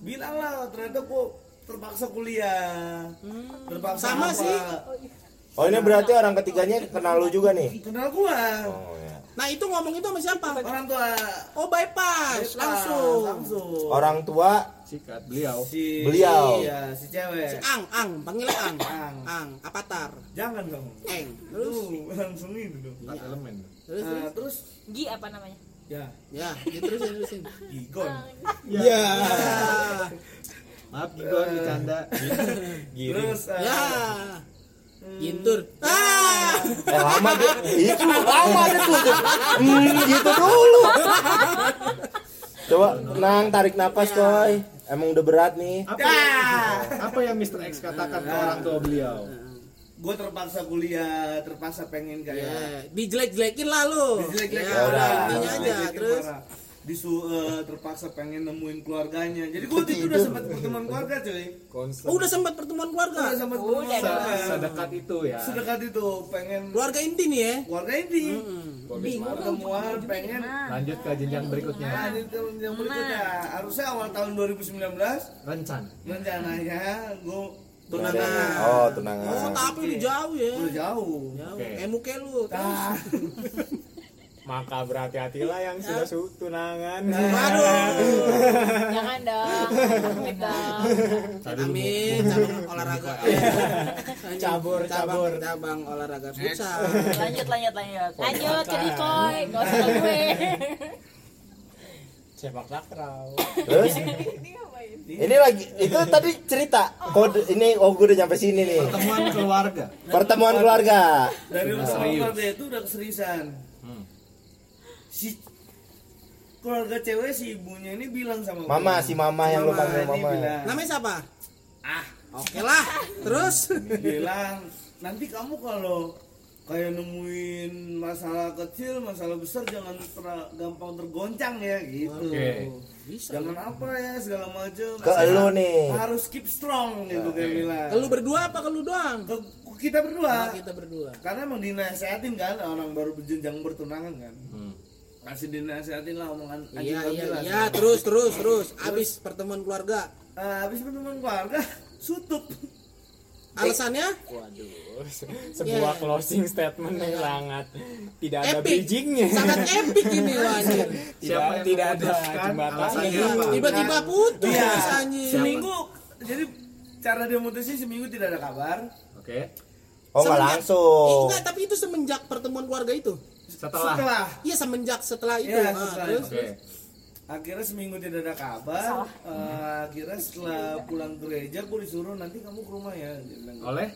bilang lah ternyata gua terpaksa kuliah terpaksa Sama apa. sih. Oh ini berarti orang ketiganya kenal lu juga nih kenal gua oh ya Nah itu ngomong itu sama siapa? orang tua Oh bypass, langsung. langsung orang tua Sikat beliau. si Beliau. iya si cewek Si Ang, Ang, panggilnya Ang. Ang. Ang, Apatar. jangan kamu Eng. terus langsung itu dong Empat elemen. Terus, nah, terus Gi apa namanya? ya ya, diterusin, terusin. gigon Ya. Maaf Gigon bercanda. terus eh, Ya. Gintur. Ah. eh lama dia itu lama dia tuh hmm, gitu dulu coba tenang tarik napas coy emang udah berat nih Apa, yang, apa yang Mr. X katakan ke orang tua beliau? gue terpaksa kuliah terpaksa pengen kayak Ya, dijelek-jelekin lah lu. dijelek-jelekin Ya, udah. intinya aja terus. parah. Disu eh, terpaksa pengen nemuin keluarganya jadi gue itu udah sempat pertemuan keluarga cuy Oh, udah sempat pertemuan keluarga. udah sempat pertemuan Udah, keluarga Sedekat itu ya. sedekat itu pengen Keluarga inti nih ya. keluarga Polres Semarang. pertemuan pengen Lanjut ke jenjang berikutnya. Nah, ini tahun yang berikutnya harusnya awal tahun 2019 Rencan. rencananya gue Tunangan. oh tunangan Oh, tapi udah jauh ya. udah jauh Jauh. Muke lu. Terus. nah, Maka berhati-hatilah yang sudah su- tunangan. Waduh. Jangan dong. Amit dong. Amin, cabang olahraga. Cabur, cabur. cabang olahraga futsal. Lanjut lanjut lanjut. Lanjut ke Dikoy. Gak usah gue. Sepak takraw. terus ini lagi itu tadi cerita kode ini oh gue udah nyampe sini nih Pertemuan keluarga. pertemuan keluarga dari Serius. keluarga itu udah keseriusan. Si keluarga cewek si ibunya ini bilang sama mama gue. si mama yang lu panggil mama bilang, Namanya siapa? ah Oke lah. Terus bilang nanti kamu kalau kayak nemuin masalah kecil masalah besar jangan ter- gampang tergoncang ya gitu Oke. bisa. jangan apa ya segala macam Ke elu nih. harus keep strong gitu kayak bilang Lu berdua apa ke lu doang? ke kita berdua Nah, kita berdua. karena emang dinasehatin kan orang baru berjenjang bertunangan kan Masih dinasehatin lah omongan Iya iya lah. iya terus terus terus. Abis pertemuan keluarga? Ah, habis pertemuan keluarga sutup. Alasannya? Waduh, se- sebuah closing statement yang sangat tidak ada epic. bridgingnya. sangat epic ini wah anjir Tidak, yang tidak ada memutuskan? jembatan. alasannya Iya, tiba-tiba putus Iya. anjir seminggu jadi cara dia mutusin seminggu tidak ada kabar. Oke. Oh nggak Semenjak- Eh, langsung. enggak tapi itu semenjak pertemuan keluarga itu Setelah. setelah. Iya semenjak setelah itu. Iya, Nah, setelah terus? Oke. akhirnya seminggu tidak ada kabar. Eh, akhirnya setelah pulang gereja gue disuruh nanti kamu ke rumah ya gitu. Oleh?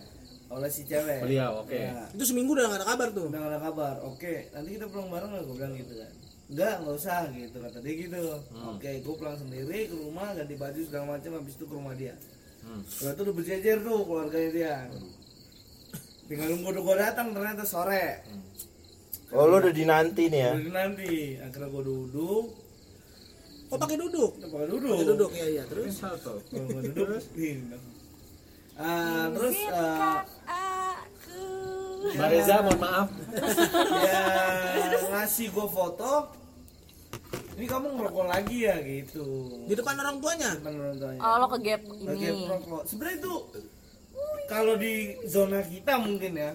Oleh si cewek. Beliau, oke. Ya, itu seminggu udah gak ada kabar tuh? Udah gak ada kabar. Oke nanti kita pulang bareng nggak gue bilang gitu kan. Enggak nggak usah gitu kata dia gitu. Oke gue pulang sendiri ke rumah ganti baju segala macam habis itu ke rumah dia. Hmm. Setelah itu udah berjejer tuh keluarganya dia. Tinggal nunggu gue datang ternyata sore Oh lu udah dinanti nih ya. Udah nanti akhirnya gue duduk. Oh pakai duduk? Pada duduk. Pakai duduk ya iya. Terus? Satu. Kalau gua duduk ini. Ah, terus aku Mbak Reza, mohon maaf. ya ngasih gue foto. Ini kamu ngerokok lagi ya gitu. Di depan orang tuanya? Depan orang tuanya. oh lo ke gap Lagi ini. rokok sebenarnya itu kalau di zona kita mungkin ya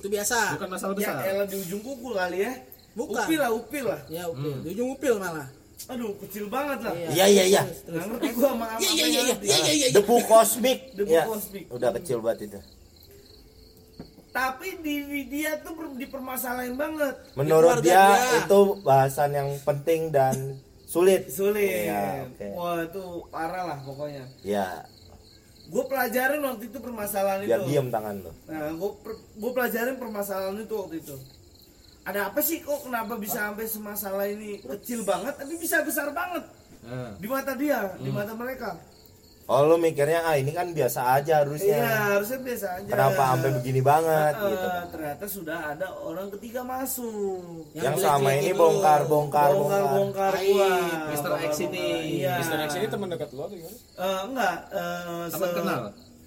itu biasa Bukan masalah ya besar. elah di ujung kuku kali ya Bukan. upil lah upil lah ya upil di ujung upil malah aduh kecil banget lah Iya iya iya. nggak ngerti gue sama apa iya iya iya iya iya iya iya Debu kosmik. Debu Ya. kosmik. Udah kecil banget itu. tapi di dia tuh per- dipermasalahin banget Menurut keluarga dia dia. itu bahasan yang penting dan sulit. sulit Iya, oke. wah itu parah lah pokoknya Ya, gue pelajarin waktu itu permasalahan biar itu. diem tangan lu. nah gue gue pelajarin permasalahan itu waktu itu. Ada apa sih kok kenapa bisa sampai semasalah ini kecil banget tapi bisa besar banget? Di mata dia di mata mereka Oh lu mikirnya ah ini kan biasa aja harusnya. iya harusnya biasa aja Kenapa sampai begini banget Eh, gitu. ternyata sudah ada orang ketiga masuk Yang, jelek-jelek sama ini bongkar bongkar bongkar bongkar. bongkar gua Mr. X ini. iya Mr. X ini teman dekat lo atau gimana? Eh, enggak eh, Teman se- kenal.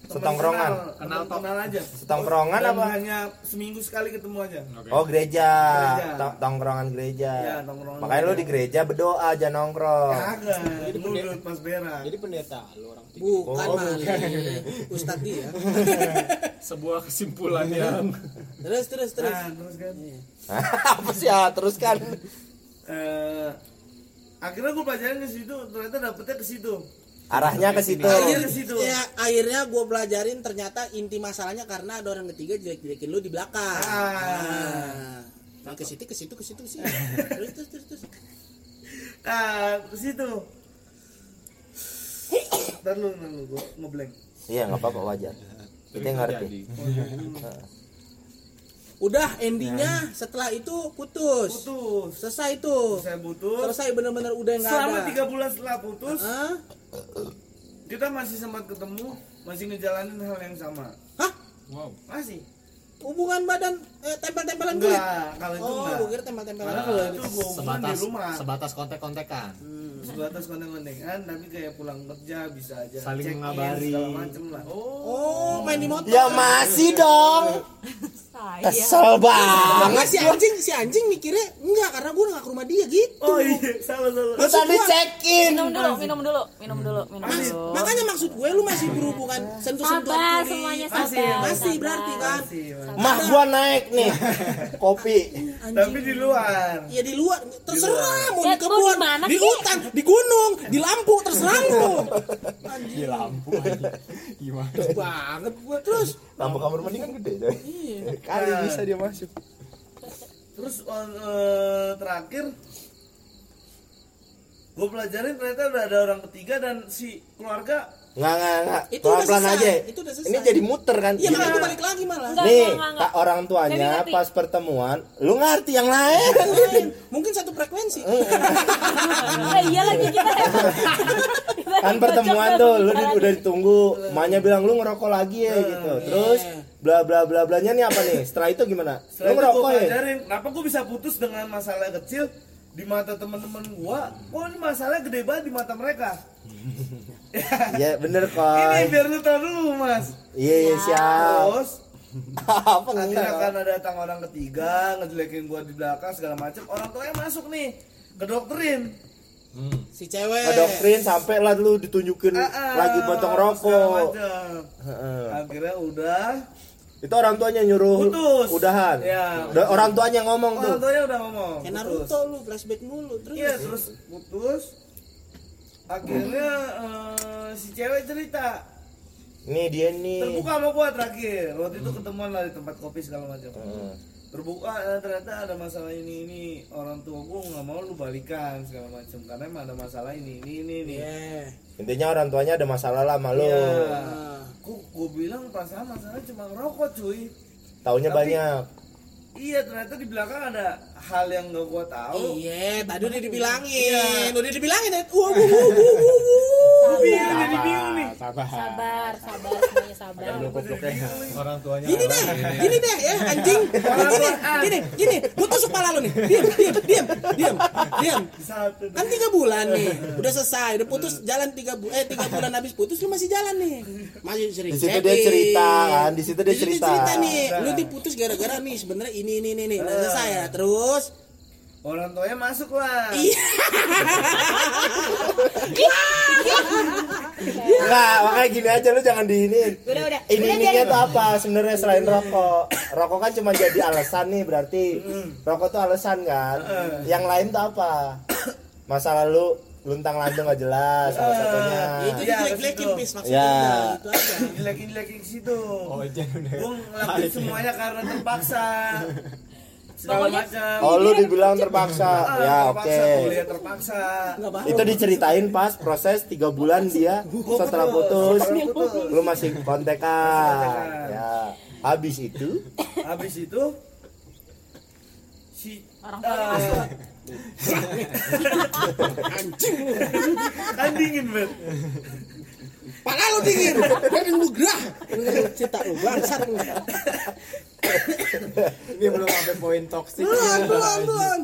Setongkrongan. kenal, Kenal kenal aja Setongkrongan Dan apa? hanya seminggu sekali ketemu aja Oke. Oh gereja, Gereja. Tong- tongkrongan gereja. Iya, tongkrongan Makanya lu gereja. di gereja berdoa aja nongkrong. kagak Jadi mulut pendeta- pas berak Jadi pendeta lo orang tiga. bukan Oh, Mali. Ustadz dia Sebuah kesimpulan yang terus terus terus Nah, terus kan apa sih ya terus kan? eh akhirnya gue pelajarin ke situ ternyata dapetnya ke situ Arahnya ke situ. Akhirnya ke situ ya akhirnya gue pelajarin ternyata inti masalahnya karena ada orang ketiga jelek-jelekin lu di belakang Ah. nah, nah ke situ ke situ ke situ ke situ terus terus terus, terus. ah ke situ Ntar lu, ntar lu, gue ngeblank Iya nggak apa-apa wajar. Kita ngerti. Udah endingnya setelah itu putus. Putus. Selesai itu. Saya putus. Selesai bener-bener udah nggak Selama ada. tiga bulan setelah putus Hah? Kita masih sempat ketemu Masih ngejalanin hal yang sama. Hah? wow. Masih? Hubungan badan eh, tempel-tempelan Enggak, kalau itu oh enggak. gue kira tempel-tempelan. Karena kalau itu gue hubungan di Sebatas rumah. sebatas kontek-kontekan. Sebatas konten-kontengan tapi kayak pulang kerja bisa aja Saling mengabari. segala macem lah oh oh main di motor Ya masih dong. saya Kesel banget. Si anjing si anjing mikirnya enggak karena gue nggak ke rumah dia gitu oh iya salah salah Lu tadi check in. minum dulu minum dulu minum dulu minum dulu makanya maksud gue lu masih berhubungan sentuh-sentuh sabar kulit. semuanya Masih, sabar masih berarti kan Mas. Mah gua naik nih. Kopi. tapi di luar ya di luar terserah mau di kebun di mana di sih? hutan di gunung di lampu terserah lu Di lampu aja. Gimana? banget gue terus Lampu kamar mandi kan gede coy. Kali bisa dia masuk. terus eh, terakhir gue pelajarin ternyata udah ada orang ketiga dan si keluarga Nggak, nggak, nggak. Itu udah Pelan-pelan selesai. aja. Itu udah selesai. Ini jadi muter kan. Iya makanya balik lagi malah. Enggak, Nih, enggak, enggak, kak orang tuanya pas pertemuan, lu ngerti yang lain. Lain. Mungkin satu frekuensi. Eh, iya lagi kita kan pertemuan tuh, lu udah ditunggu, emaknya bilang lu ngerokok lagi ya gitu. Terus bla bla bla blanya nih apa nih? Setelah itu gimana? Setelah lu itu ngerokok ya? kenapa gue bisa putus dengan masalah kecil di mata teman-teman gua, kok ini masalah gede banget di mata mereka. Iya bener Ini kok. biar lu tahu dulu mas. Iya iya siap. Terus apa akhirnya enggak? kan ada datang orang ketiga ngejelekin gua di belakang segala macam. Orang tuanya masuk nih ke dokterin. Si cewek. Ngedoktrin sampai lah lu ditunjukin ah, lagi potong segala rokok. Akhirnya udah Itu orang tuanya nyuruh Putus. udahan. Iya. Udah orang tuanya ngomong tuh. orang tuanya udah ngomong. Kayak. Naruto lu flashback mulu terus. Iya terus putus. Akhirnya eh, si cewek cerita Nih dia nih. terbuka sama gua terakhir waktu itu ketemuan lah di tempat kopi segala macam Heeh. terbuka eh, ternyata ada masalah ini ini orang tua gua nggak mau lu balikan segala macam karena emang ada masalah ini ini ini nih Iya. Intinya orang tuanya ada masalah lah sama lu. Iya. Ah. Kok gua bilang perasaan masalahnya cuma ngerokok cuy Taunya Tapi- banyak. Iya ternyata di belakang ada hal yang gak gua tahu Iya, tadi udah dibilangin. Iya. Udah dibilangin. ya. Wah, wuh, wuh, wuh, wuh, wuh. bingung jadi bingung nih Sabar. Sabar, sabar semuanya sabar. orang tuanya Gini deh, gini deh ya anjing. Gini, gini, gini. Gue tusuk pala lu nih. Diam, diam, diam, diam, diam. Kan tiga bulan nih, udah selesai, udah putus jalan tiga bulan, eh tiga bulan habis putus lu masih jalan nih, masih sering. Di situ dia cerita kan, di situ dia Di situ cerita. nih, lu diputus gara-gara nih sebenarnya ini ini ini nih, nah, selesai ya, terus orang tuanya masuk lah Iya. Enggak, makanya gini aja lu jangan. Udah, udah. Ini Udah, ininya biarin. tuh apa sebenarnya selain rokok? Rokok kan cuma jadi alasan nih berarti. Rokok tuh alasan kan. Yang lain tuh apa? Masa lalu luntang lantung gak jelas salah satunya. itu Iya, dijelek-jelekin ke situ. pis maksudnya Ya. gitu aja. jelekin jelekin ke situ Oh, jangan udah. gue ngelakuin semuanya karena terpaksa Pokoknya- macam Oh lu dibilang terpaksa. Ah, Ya oke. kuliah terpaksa Itu diceritain pas proses tiga bulan dia setelah putus. Lu masih kontekan. Ya. Habis itu habis itu si Orang eh, masuk. kan dingin bet Pala lu dingin, dan lu gerah. Cerita lu bangsat lu. ini belum sampai poin toksik Belum, belum, belum.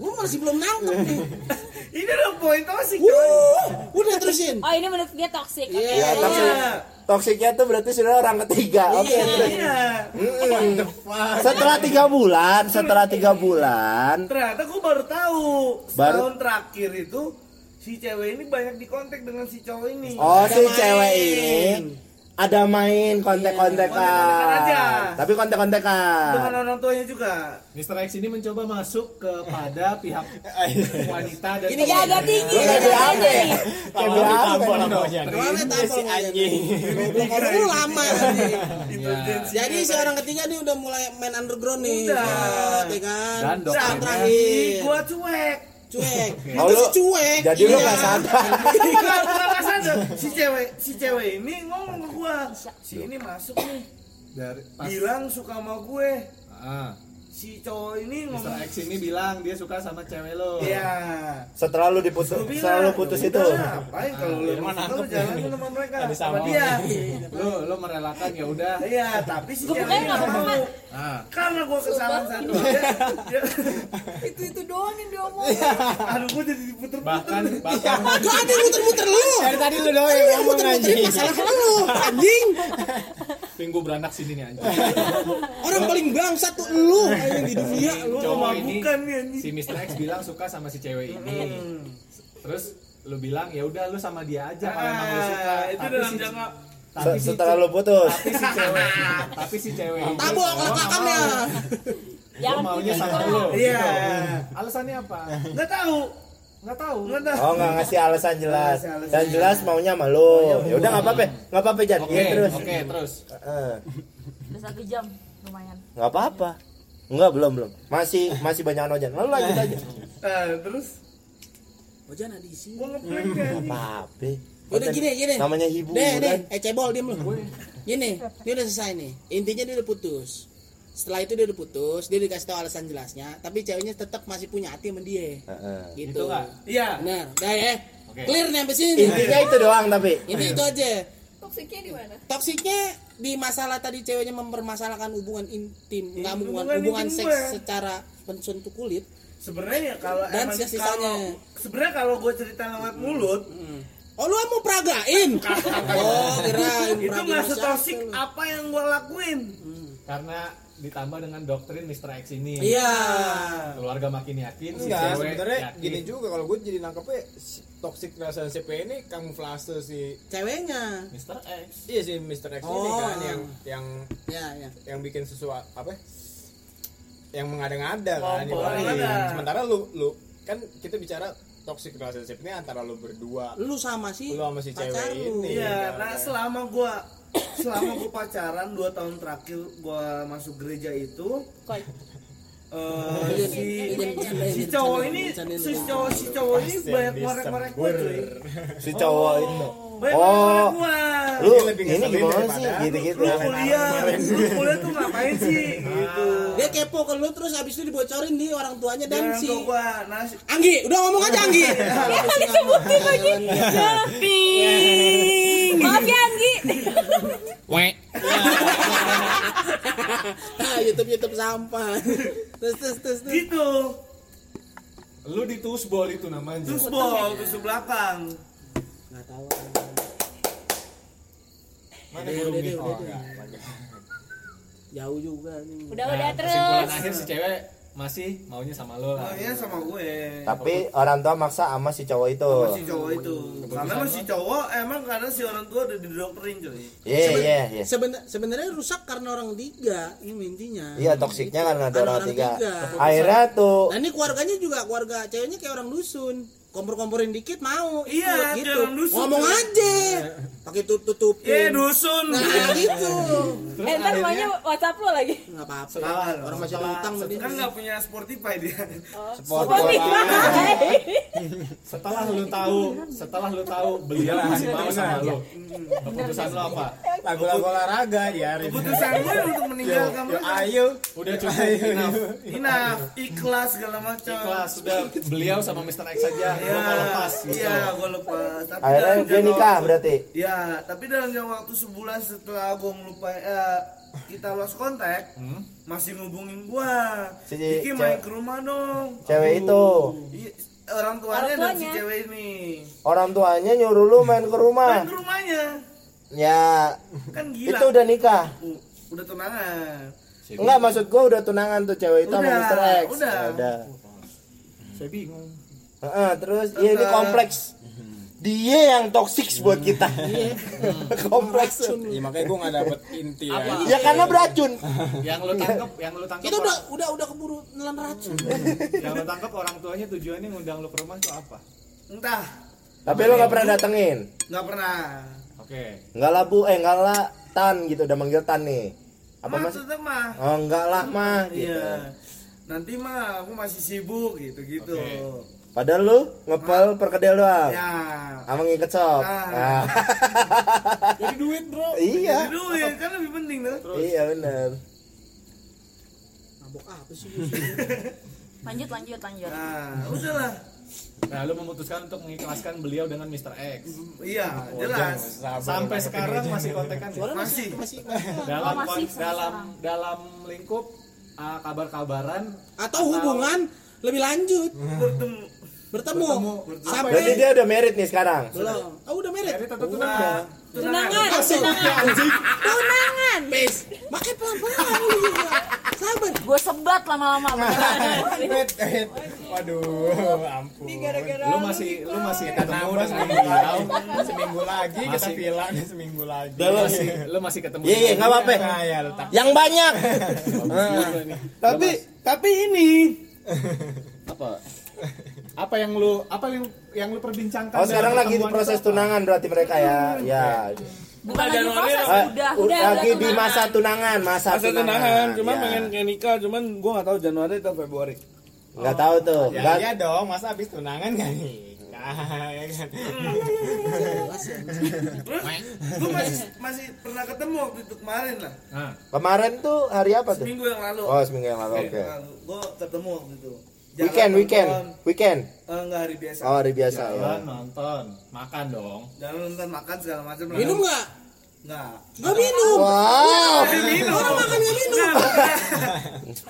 Gua masih belum nangkep nih. ini udah poin toksik Wuh, udah terusin. Oh, ini menurut dia toxic. Oke. Iya. ya toksik. Toksiknya tuh berarti sudah orang ketiga. Oke, Iya. terus. iya Mm-mm. Setelah tiga bulan, setelah tiga bulan, ternyata gue baru tahu Baru- setahun terakhir itu si cewek ini banyak dikontak dengan si cowok ini oh si cewek ini ada main kontek-kontekan. Kontek-kontekan aja. Tapi kontek-kontekan. dengan orang tuanya juga Mr. X ini mencoba masuk kepada pihak wanita dan Ini Dia agak tinggi. Kayak BAB. nih. Kayak BAB. Ke mana tampol anjing? Goblok orang lu lama anjing. Jadi si orang ketiga nih udah mulai main underground nih. Udah. Set, ya kan? Dan dokternya- terakhir. gua cuek Cuek. Oh, Itu lu- cuek. Jadi lu Iya. gak sadar. Nggak sadar. Si cewek, si cewek ini ngomong ke gua, si ini masuk nih, dari pas bilang suka sama gue. ah, Si cowok ini Mr. ngomong, X ini bilang dia suka sama cewek lo. Iya. Setelah lu diputus, Gua setelah lu putus "Ya itu. Ngapain kalau lu mau suka, lu jalan sama mereka, sama dia. Lo lo merelakan ya udah. Iya, tapi si Gua cewek bukannya ini nggak nggak mau. Ah, Karena gua kesalahan satu aja. dia- Itu itu doang yang diomongin. Aduh, gua jadi diputer-puter. bahkan bahkan yang muter-muter lu. dari tadi lu doang Lu yang ngomong anjing masalah lu, anjing. minggu beranak sini nih anjing. Orang paling bangsat tuh lu anjing di dunia lu. Cowok ini Bukan nih anjing. si Mr. X bilang suka sama si cewek ini. Terus lu bilang ya udah lu sama dia aja kalau emang lu suka. Ah, itu Tapi dalam si- jangka tapi si Setelah lu putus. tapi si cewek tapi si cewek mau. Gua Jangan maunya gitu. sama lu. Iya. Alasannya apa? Nggak tahu. Nggak tahu. Nggak tahu. Oh nggak ngasih alasan jelas. Ngasih alasan. Dan jelas maunya sama lu. Ya udah nggak apa-apa, nggak apa-apa Jan. Oke, Iya, terus. oke, terus. Heeh. Udah satu jam, lumayan. Nggak apa-apa. Enggak belum belum. Masih masih banyak ojan. Lalu lanjut aja. Nah, terus Oh jangan di sini. gua ngeprank dia Nggak anjing. apa-apa. Udah gini, gini. Namanya hiburan. deh, eh cebol diem lu. Gini, dia udah selesai nih. Intinya dia udah putus. Setelah itu dia udah putus, dia dikasih tahu alasan jelasnya, tapi ceweknya tetap masih punya hati sama dia. Heeh. Gitu. Itu nggak? Iya. Benar. Dah ya. Oke. Clear nih sampai sini. Intinya itu doang tapi. Ini itu aja. Toksiknya di mana? Toksiknya di masalah tadi ceweknya mempermasalahkan hubungan intim, nggak hubungan hubungan seks gue. secara mensentuh kulit. Sebenarnya ya kalau Dan emang sisanya. kalau sebenarnya kalau gue cerita lewat mulut Oh lu mau peragain? oh kirain itu peragain nggak setoksik apa yang gue lakuin. Karena ditambah dengan doktrin Mr. X ini. Iya. Keluarga makin yakin si Enggak, cewek sebenarnya yakin. gini juga kalau gue jadi nangkepnya si toxic relationship ini kamuflase si Ceweknya. Mr. X. iya si Mr. X ini Oh. kan yang yang Ya ya. yang bikin sesuatu apa ya? yang mengada-ngada kan mengada. sementara lu lu kan kita bicara toxic relationship ini antara lu berdua Lu sama si Lu sama si pacar cewek lu. ini. Iya, nah selama gue selama gue pacaran 2 tahun terakhir gue masuk gereja itu Koi. eh, si si cowok ini si cowok si cowok ini banyak ngorek-ngorek gue cuy Si cowok itu. banyak Oh. gue Lu ini gimana sih? lu. Gitu-gitu. lu kuliah lu kuliah tuh ngapain sih gitu Dia kepo ke lu terus habis itu dibocorin di orang tuanya dan si Anggi, udah ngomong aja Anggi. Disebutin lagi. Maaf ya Anggi. Ah, YouTube YouTube sampah. Terus terus terus. terus. gitu Lu di tusbol itu namanya. terus bol terus belakang Enggak tahu. Mana Udah, burung udah, nih? udah, Oh, enggak. Jauh juga nih. Udah Nah, udah kesimpulan terus. akhir si cewek masih maunya sama lo lah. oh iya sama gue Tapi orang tua maksa sama si cowok itu. sama si cowok itu karena emang si cowok emang karena si orang tua udah didokterin cuy Iya, iya, iya. Seben- sebenarnya rusak karena orang tiga ini intinya. Iya, toksiknya karena ada Karena orang orang tiga. tiga. Akhirnya tuh Nah ini keluarganya juga keluarga ceweknya kayak orang dusun. Kompor-komporin dikit mau ikut Iya, gitu. dusun. Ngomong aja. Pakai tutupin. eh dusun Nah gitu. Eh, ntar akhirnya maunya WhatsApp lo lagi. Enggak apa-apa. Salah, Orang masih ada utang kan nggak punya Spotify dia setelah lu tahu, setelah lu tahu beliau masih mau sama lo. Keputusan lo apa? lagu-lagu olahraga ya keputusan gue untuk meninggalkan mereka ayo Udah cukup enough. Enough, ikhlas segala macam Ikhlas sudah beliau sama Mr. X saja. Iya, Lo mau lepas gitu. Iya, gue lepas. Tapi akhirnya dalam dia jangka nikah waktu- berarti. Ya, tapi dalam jangka waktu sebulan setelah gue melupai eh, kita lost contact, Hmm? masih ngubungin gua. Si Diki main ke rumah dong. Cewek itu. Iya, orang tuanya Orang dan si tuanya. cewek ini. Orang tuanya nyuruh lu main ke rumah. Main ke rumahnya. Ya, Kan gila. itu udah nikah. U- udah tunangan. Enggak maksud gua udah tunangan tuh cewek itu sama Udah, Mr. X. udah. Ya udah. Saya bingung. Heeh, terus ya ini kompleks. Dia yang toksik buat kita. kompleks. ya makanya gue nggak dapet inti ya Ya karena beracun. Yang lo tangkep, yang lo tangkep. Kita udah udah udah keburu nelan racun. yang lo tangkep orang tuanya tujuannya ngundang lo ke rumah itu apa? Entah, Tapi lu nggak pernah datengin. nggak pernah. Oke. Enggak lah bu, eh enggak lah Tan gitu udah manggil Tan nih. Apa mas? mah. Oh enggak lah mah gitu. Iya. Nanti mah aku masih sibuk gitu-gitu. Oke. Padahal lu ngepel perkedel doang. Ya. Sama ngiket shop. Ah. Ah. Jadi duit bro. iya. Jadi duit kan lebih penting tuh. Iya benar. Mabok apa sih? Lanjut lanjut lanjut. Nah, udahlah. Nah, lo memutuskan untuk mengikhlaskan beliau dengan Mr. X. Iya, jelas. Sampai sekarang masih kontekan ya? Masih. masih masih Dalam Oh, masih dalam sekarang. dalam lingkup uh, kabar-kabaran atau hubungan lebih lanjut Bertemu. Bertemu, sampai Berarti dia udah merit nih sekarang. belum oh udah merit Jadi tetap tunangan. Tunangan, tunangan. Tunangan. Bes, makai pelan-pelan lu juga. Sabar. Gue sebat lama-lama. Wait, wait. Waduh, ampun. Lu masih lu masih ketemu dengan seminggu seminggu lagi kita Masih- bilang seminggu lagi. Lu masih lu masih ketemu. Iya iya nggak apa-apa. Nah, ya, tak- Yang banyak. Tapi tapi ini apa? Apa yang lu apa yang yang lu perbincangkan? Oh sekarang lagi di proses itu apa? tunangan berarti mereka ya. Ya. Bukan lagi Januari proses, Eh, udah, udah, lagi udah di tunangan. masa tunangan, masa, masa tunangan, cuma Ya. pengen kayak nikah, cuman gua nggak tahu Januari atau Februari. Nggak tahu tuh. Ya, iya dong, masa habis tunangan? Ah, ya kan. Ya. Gue masih masih pernah ketemu waktu itu kemarin lah. Kemarin tuh hari apa tuh? Seminggu yang lalu. Oh, seminggu yang lalu. Oke. Gue ketemu waktu itu. Jalan Weekend, weekend, nonton. weekend. Eh, enggak hari biasa. Oh, hari biasa ya. jalan nonton, makan dong. Jalan nonton makan segala macam. Minum nggak? Nggak. Nggak minum. Wow. Minum. Orang makan nggak minum.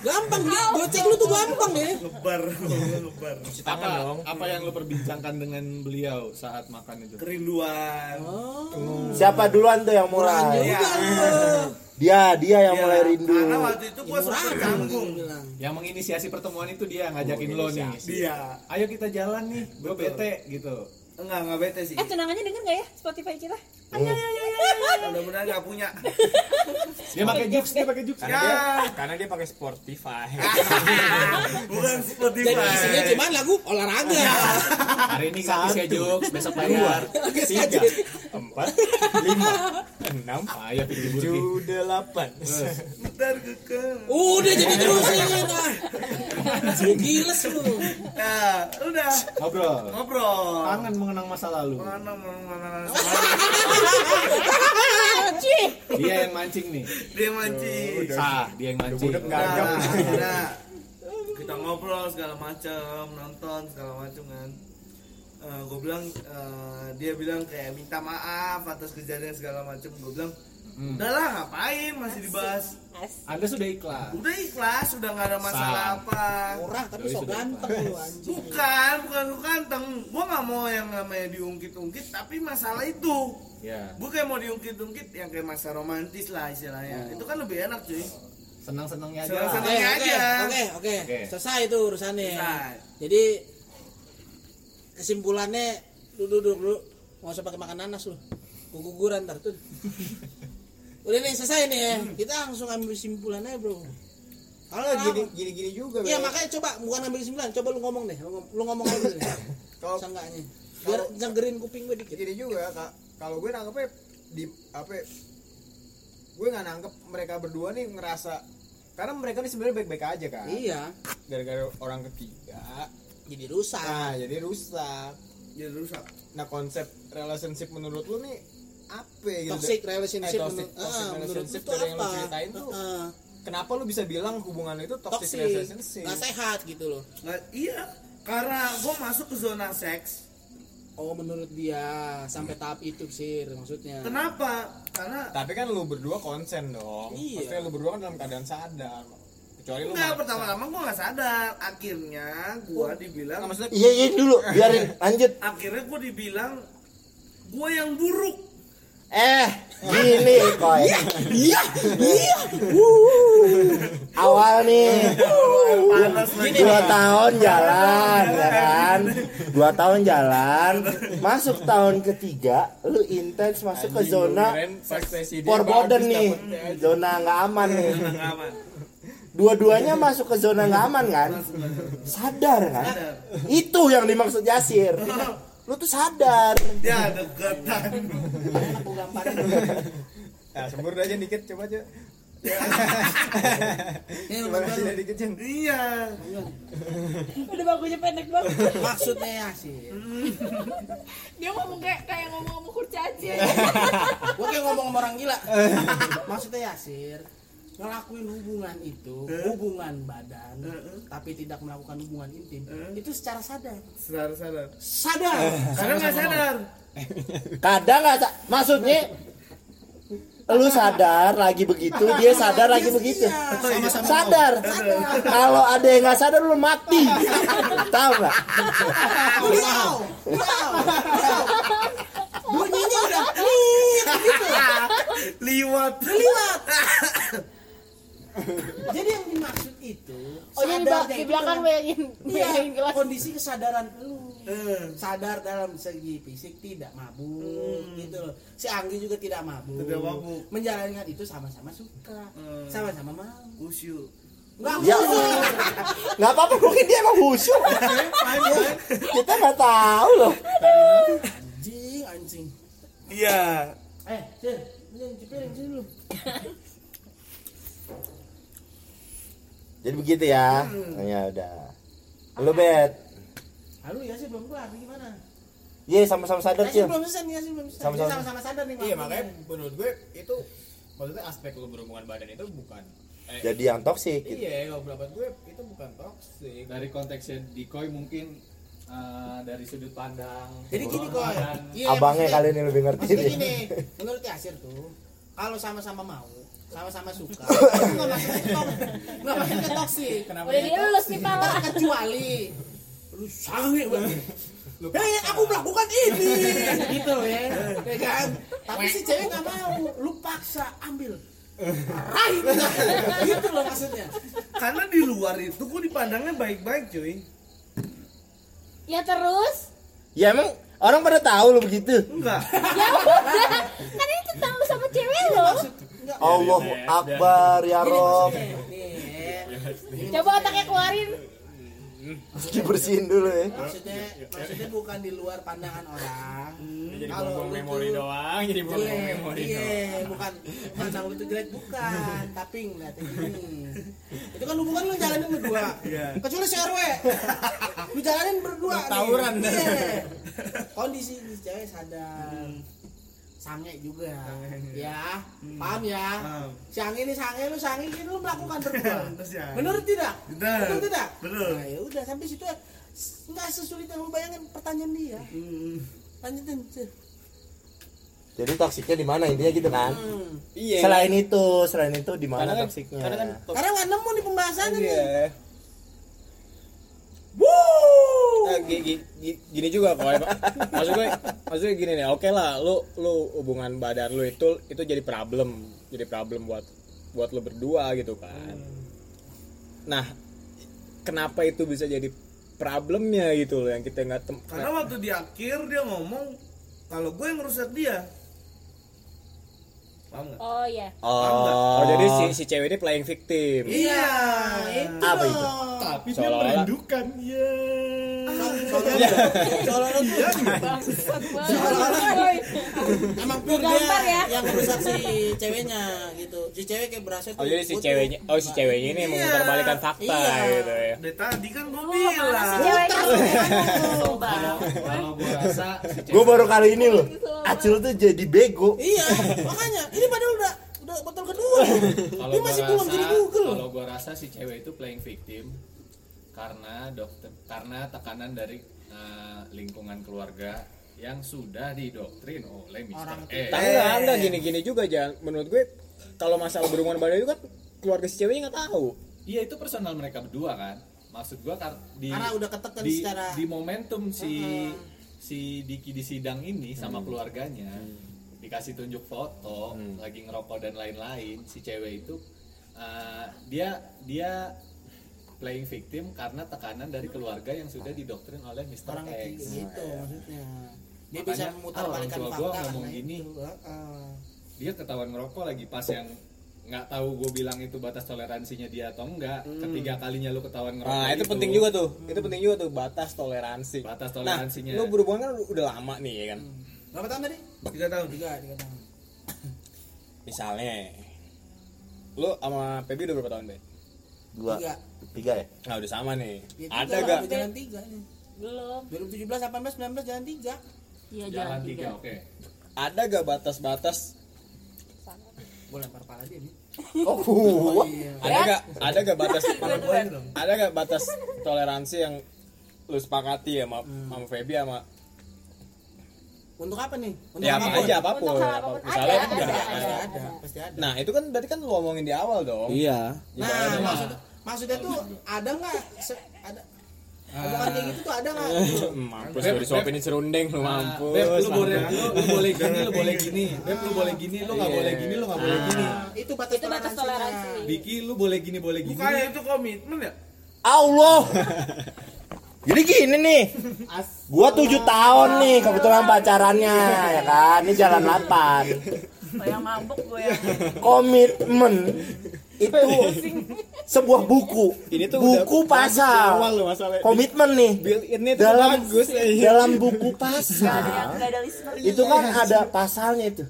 Gampang nih. Gocek lu tuh gampang deh. Ngebar, ngebar. Apa, apa yang lu perbincangkan dengan beliau saat makan itu? Kerinduan. Oh. Siapa duluan tuh yang mulai? Iya. Dia, dia yang Iya, mulai rindu. Karena waktu itu gue sempat canggung. bilang. Yang menginisiasi pertemuan itu dia ngajakin lo nih. Dia. Ayo kita jalan nih, gue bete gitu. Enggak, enggak bete sih. Eh tunangannya denger gak ya Spotify kita? Mudah-mudahan nggak punya. Dia pakai jokes, dia pakai jokes. Ya. Karena dia pakai Spotify. Bukan Spotify. Jadi isinya cuma lagu olahraga. Hari ini gratis ya jokes, besok bayar. Tiga, empat, lima, enam, burki. tujuh, delapan. Bentar keke. Udah jadi terusin. ah. Giles lu. Nah, udah. Ngobrol. Ngobrol. Kangen mengenang masa lalu. Mana mana mana. Dia yang mancing nih. Dia mancing. Sah, dia yang mancing. Udah Nah, gagap. akhirnya kita ngobrol segala macam, nonton segala macam kan. gue bilang eh, dia bilang kayak minta maaf atas kejadian segala macam. Gue bilang Hmm. udahlah ngapain masih dibahas. Anda sudah ikhlas. Udah ikhlas, udah nggak ada masalah Sam. apa. Murah tapi sok sudah. ganteng lu anjing. Bukan, bukan gue ganteng. Gue nggak mau yang namanya diungkit-ungkit, tapi masalah itu. Ya, Gue kayak mau diungkit-ungkit yang kayak masa romantis lah istilahnya. Itu kan lebih enak cuy. senang-senangnya aja. Senang-senang. Oke, Tenangnya oke, aja. oke, oke. Selesai itu urusannya. Selesai. Jadi kesimpulannya lu duduk dulu. Nggak usah pakai makan nanas lu. Keguguran ntar tuh. Udah nih selesai nih ya. Kita langsung ambil kesimpulannya, Bro. Kalau gini gini gini juga. Iya, makanya coba bukan ambil kesimpulan, coba lu ngomong deh. Lu ngom- Lu ngomong aja deh. Kalau Seenggaknya. Biar nyegerin kuping gue dikit. gini juga kak. Kalau gue nangkepnya di apa? ya, Gue nggak nangkep mereka berdua nih ngerasa karena mereka nih sebenarnya baik-baik aja kan. Iya, Gara-gara orang ketiga. jadi rusak. Nah, jadi rusak. Jadi rusak. Nah, konsep relationship menurut lu nih apa gitu? Toxic relationship Eh, toxic- menurut, toxic ah, menurut lu relationship tuh dari yang lu apa? ceritain tuh. Ah, Kenapa lu bisa bilang hubungan itu toxic, toxic, relationship? nggak sehat gitu loh. Nggak, iya, karena gue masuk ke zona seks. Oh menurut dia sampai tahap itu sih maksudnya. Kenapa? Karena Tapi kan lu berdua konsen dong. Iya. Maksudnya lu berdua kan dalam keadaan sadar. Kecuali lu enggak pertama-tama gue nggak sadar. Akhirnya gue dibilang, Nggak, maksudnya Iya, iya dulu, biarin lanjut. akhirnya gue dibilang gue yang buruk. Eh, gini koi. Iya, iya. Awal nih, dua tahun jalan, ya kan? Dua tahun jalan, masuk tahun ketiga, lu intens masuk ke zona forbidden bagus nih, zona nggak aman nih. Dua-duanya masuk ke zona nggak aman kan? Sadar kan? Itu yang dimaksud Yasir. Lu tuh sadar. Ya deketan. Aku gamparin. Nah, sembur aja dikit coba aja. Nih Coba baru. aja dikit Jen. Iya. Udah bagunya pendek banget. Maksudnya ya sih. Dia ngomong kayak kayak ngomong-ngomong kurcaci. Gua kayak ngomong sama orang gila. Maksudnya Yasir ngelakuin hubungan itu hubungan badan tapi tidak melakukan hubungan intim itu secara sadar Sadar sadar. sadar Karena nggak sadar. Kadang nggak sa- maksudnya lu sadar lagi begitu, dia sadar lagi begitu. sama-sama Sadar. Kalau ada yang nggak sadar lu mati. Tahu nggak? wow wow bunyinya udah gitu Liwat. jadi yang dimaksud itu Oh jadi di, sadarnya di itu belakang dalam- bayangin Iya, bayangin kelas. kondisi kesadaran lu Eh, sadar dalam segi fisik tidak mabuk gitu loh si Anggi juga tidak mabuk Tidak mabuk. menjalankan itu sama-sama suka Hmm. sama-sama mau Usyu. nggak Ya, mau nggak apa-apa mungkin dia emang khusyuk. Kita nggak tahu loh. anjing anjing Iya. eh sir ini cipirin sini dulu Jadi begitu ya. Ya udah. Lu bet. Halo ya sih belum kelar gimana Iya sama-sama sadar Yasin Cil. belum selesai nih, Yasin belum selesai. Sama-sama. Sadar nih. Iya makanya menurut gue itu maksudnya aspek lo berhubungan badan itu bukan eh, Jadi yang toksik gitu. Iya, kalau pendapat gue itu bukan toksik. Dari konteksnya decoy mungkin eh, dari sudut pandang. Jadi gini kok. Dan- Iya, Abangnya maksudnya- kali ini lebih ngerti Maksudnya nih. gini, menurut Yasir tuh, kalau sama-sama mau, sama-sama suka, nggak masuk ke toksik, nggak masuk ke toksik. Kenapa? Udah dielus nih pala. Kecuali lu sange banget. Hei, aku melakukan ini, gitu ya, ya kan? Tapi si cewek nggak mau, lu paksa ambil, raih, gitu loh maksudnya. Karena di luar itu gue dipandangnya baik-baik cuy. Ya terus? Ya emang orang pada tahu lo begitu. Enggak. Ya udah. Kan ini tentang lu sama cewek lo. Nggak, Allahu Akbar ya Rob. Coba otaknya keluarin. Dibersihin dulu ya. maksudnya, maksudnya bukan di luar pandangan orang. jadi Kalau buang memori doang jadi buang memori iya, doang bukan pandang lu itu jelek bukan, tapi ngeliatin ini. Itu kan hubungan lu jalanin berdua. Kecuali si RW. Lu jalanin berdua. Tawuran. Iya. Kondisi si cewek sadar. Sange juga. Ya, paham ya? Paham. Sange ini sange lu sange ini lu melakukan berdua. Terus ya. Bener tidak? Bener tidak? Bener. Nah, ya udah sampai situ ya. Enggak sesulit yang lu bayangin pertanyaan dia. Hmm. Lanjutin. Jadi toksiknya di mana intinya gitu kan? Hmm. Iya. Selain itu, selain itu di mana Karena kan- toksiknya? karena kan Karena nggak nemu nih pembahasannya nih. Nah, gi- gi- gi- gini juga kok ya, Pak. maksud gue maksudnya gini nih oke lah lu lu hubungan badan lu itu itu jadi problem jadi problem buat buat lu berdua gitu kan nah kenapa itu bisa jadi problemnya gitu loh yang kita nggak tem Karena waktu di akhir dia ngomong kalau gue yang ngerusak dia. Paham? Oh iya. oh, jadi si si cewek ini playing victim Iya, itu Apa itu? tapi dia merindukan ya Soalnya dia emang pure Gampar dia ya. yang merusak si ceweknya gitu. Si cewek kayak berasa tuh. oh jadi si ceweknya oh si ceweknya ini Iya. memutarbalikkan fakta Iya. gitu ya Dari tadi kan gue Oh, bilang. kamu? kalau gue rasa Gue baru kali ini loh. Acil tuh jadi bego. Iya, makanya ini padahal udah udah botol kedua. gua masih rasa belum jadi Google. kalau gua rasa si cewek itu playing victim karena dokter karena tekanan dari eh, lingkungan keluarga yang sudah didoktrin oleh Mr. Orang E. tua. enggak enggak gini gini juga jangan menurut gue kalau masalah berhubungan badan itu kan keluarga si ceweknya nggak tahu iya itu personal mereka berdua kan maksud gua kar- di Karena udah ketekan di, secara di momentum si si Diki di sidang ini sama keluarganya dikasih tunjuk foto lagi ngerokok dan lain-lain si cewek itu uh, dia dia playing victim karena tekanan dari keluarga yang sudah didoktrin oleh Mr. orang X gitu maksudnya. Dia Makanya, bisa ah, memutarbalikkan orang tua fakta gua karena ngomong gini. itu. Heeh. dia ketahuan ngerokok lagi pas yang nggak tahu gue bilang itu batas toleransinya dia atau enggak ketiga kalinya lu ketahuan ngerokok Nah, itu penting juga tuh. Itu penting juga tuh batas toleransi. batas Nah, toleransinya lu berhubungan kan udah lama nih ya kan. Berapa tahun tadi? Tiga tahun Tiga, tiga tahun. Misalnya lu sama Pebi udah berapa tahun, Be? Dua, Tiga. tiga ya? Nah, udah sama nih. Ya, Ada tiga lah, gak? Jalan tiga nih. belum 2017, 18, 19 jalan tiga. iya jalan jalan tiga tiga oke Ada gak batas-batas? Boleh lempar pala dia nih. Oh, gua. Ada gak? Ada gak batas? ada gak batas toleransi yang lu sepakati ya sama, sama Febi sama Untuk apa nih? Untuk ya apa aja apa pun. Untuk apa pun. Misalnya Ada, kan ada, ada- Pasti ada, pasti ada. Nah, itu kan berarti kan lu ngomongin di awal dong. Iya. Nah, maksud, maksudnya tuh ada nggak ada omongan kayak gitu tuh ada nggak? mampus lu disuapin serundeng lu mampus. Beb, lu boleh lu, gini lu boleh gini Beb lu boleh gini lu nggak boleh gini lu nggak boleh gini Nah, itu batas Itu batas toleransinya. toleransi. Diki lu boleh gini boleh gini bukannya itu komitmen ya Allah. Jadi gini nih, gua tujuh tahun nih kebetulan pacarannya ya kan, ini jalan 8 Oh, yang mabuk gue yang Komitmen itu sebuah buku, Ini tuh buku awal pasal. Komitmen nih. Build ini tuh dalam bagus ya. dalam buku pasal itu kan ada pasalnya itu.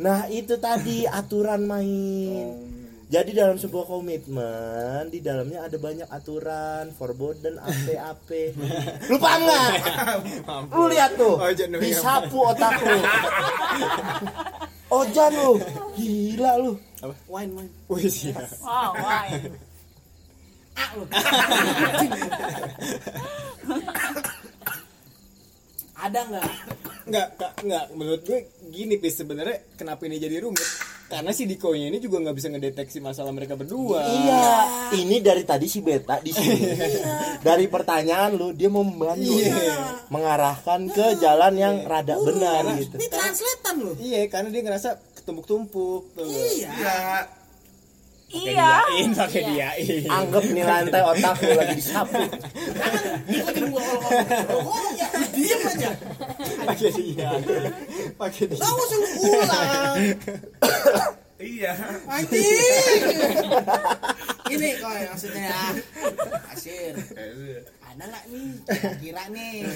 Nah itu tadi aturan main. Jadi dalam sebuah komitmen di dalamnya ada banyak aturan, forbidden, apa-apa. Lu paham nggak? Lu lihat tuh, Oh, disapu otak lu. Ojan lu, gila lu. Wine, wine. Wih siap. Wow, why? Ada nggak? Enggak, Kak, enggak. Menurut gue gini pis sebenarnya kenapa ini jadi rumit? Karena si Diko-nya ini juga nggak bisa ngedeteksi masalah mereka berdua. Iya, ini dari tadi si Beta di sini. Dari pertanyaan lu, dia mau membantu mengarahkan ke jalan yang rada benar gitu. Ini translatean loh. Iya, karena dia ngerasa ketumpuk-tumpuk. tuh. Iya. Ya Iya. Diain pakai diain. Anggap nih lantai otak lu lagi disapu. Ngikutin gua kalau ngomong. Oh, ya diem aja. Pakai diain. Pakai diain. Tahu usah lu ulang. iya Anjing. Ini kok maksudnya ya. Asir. Ada nggak nih? Kira nih.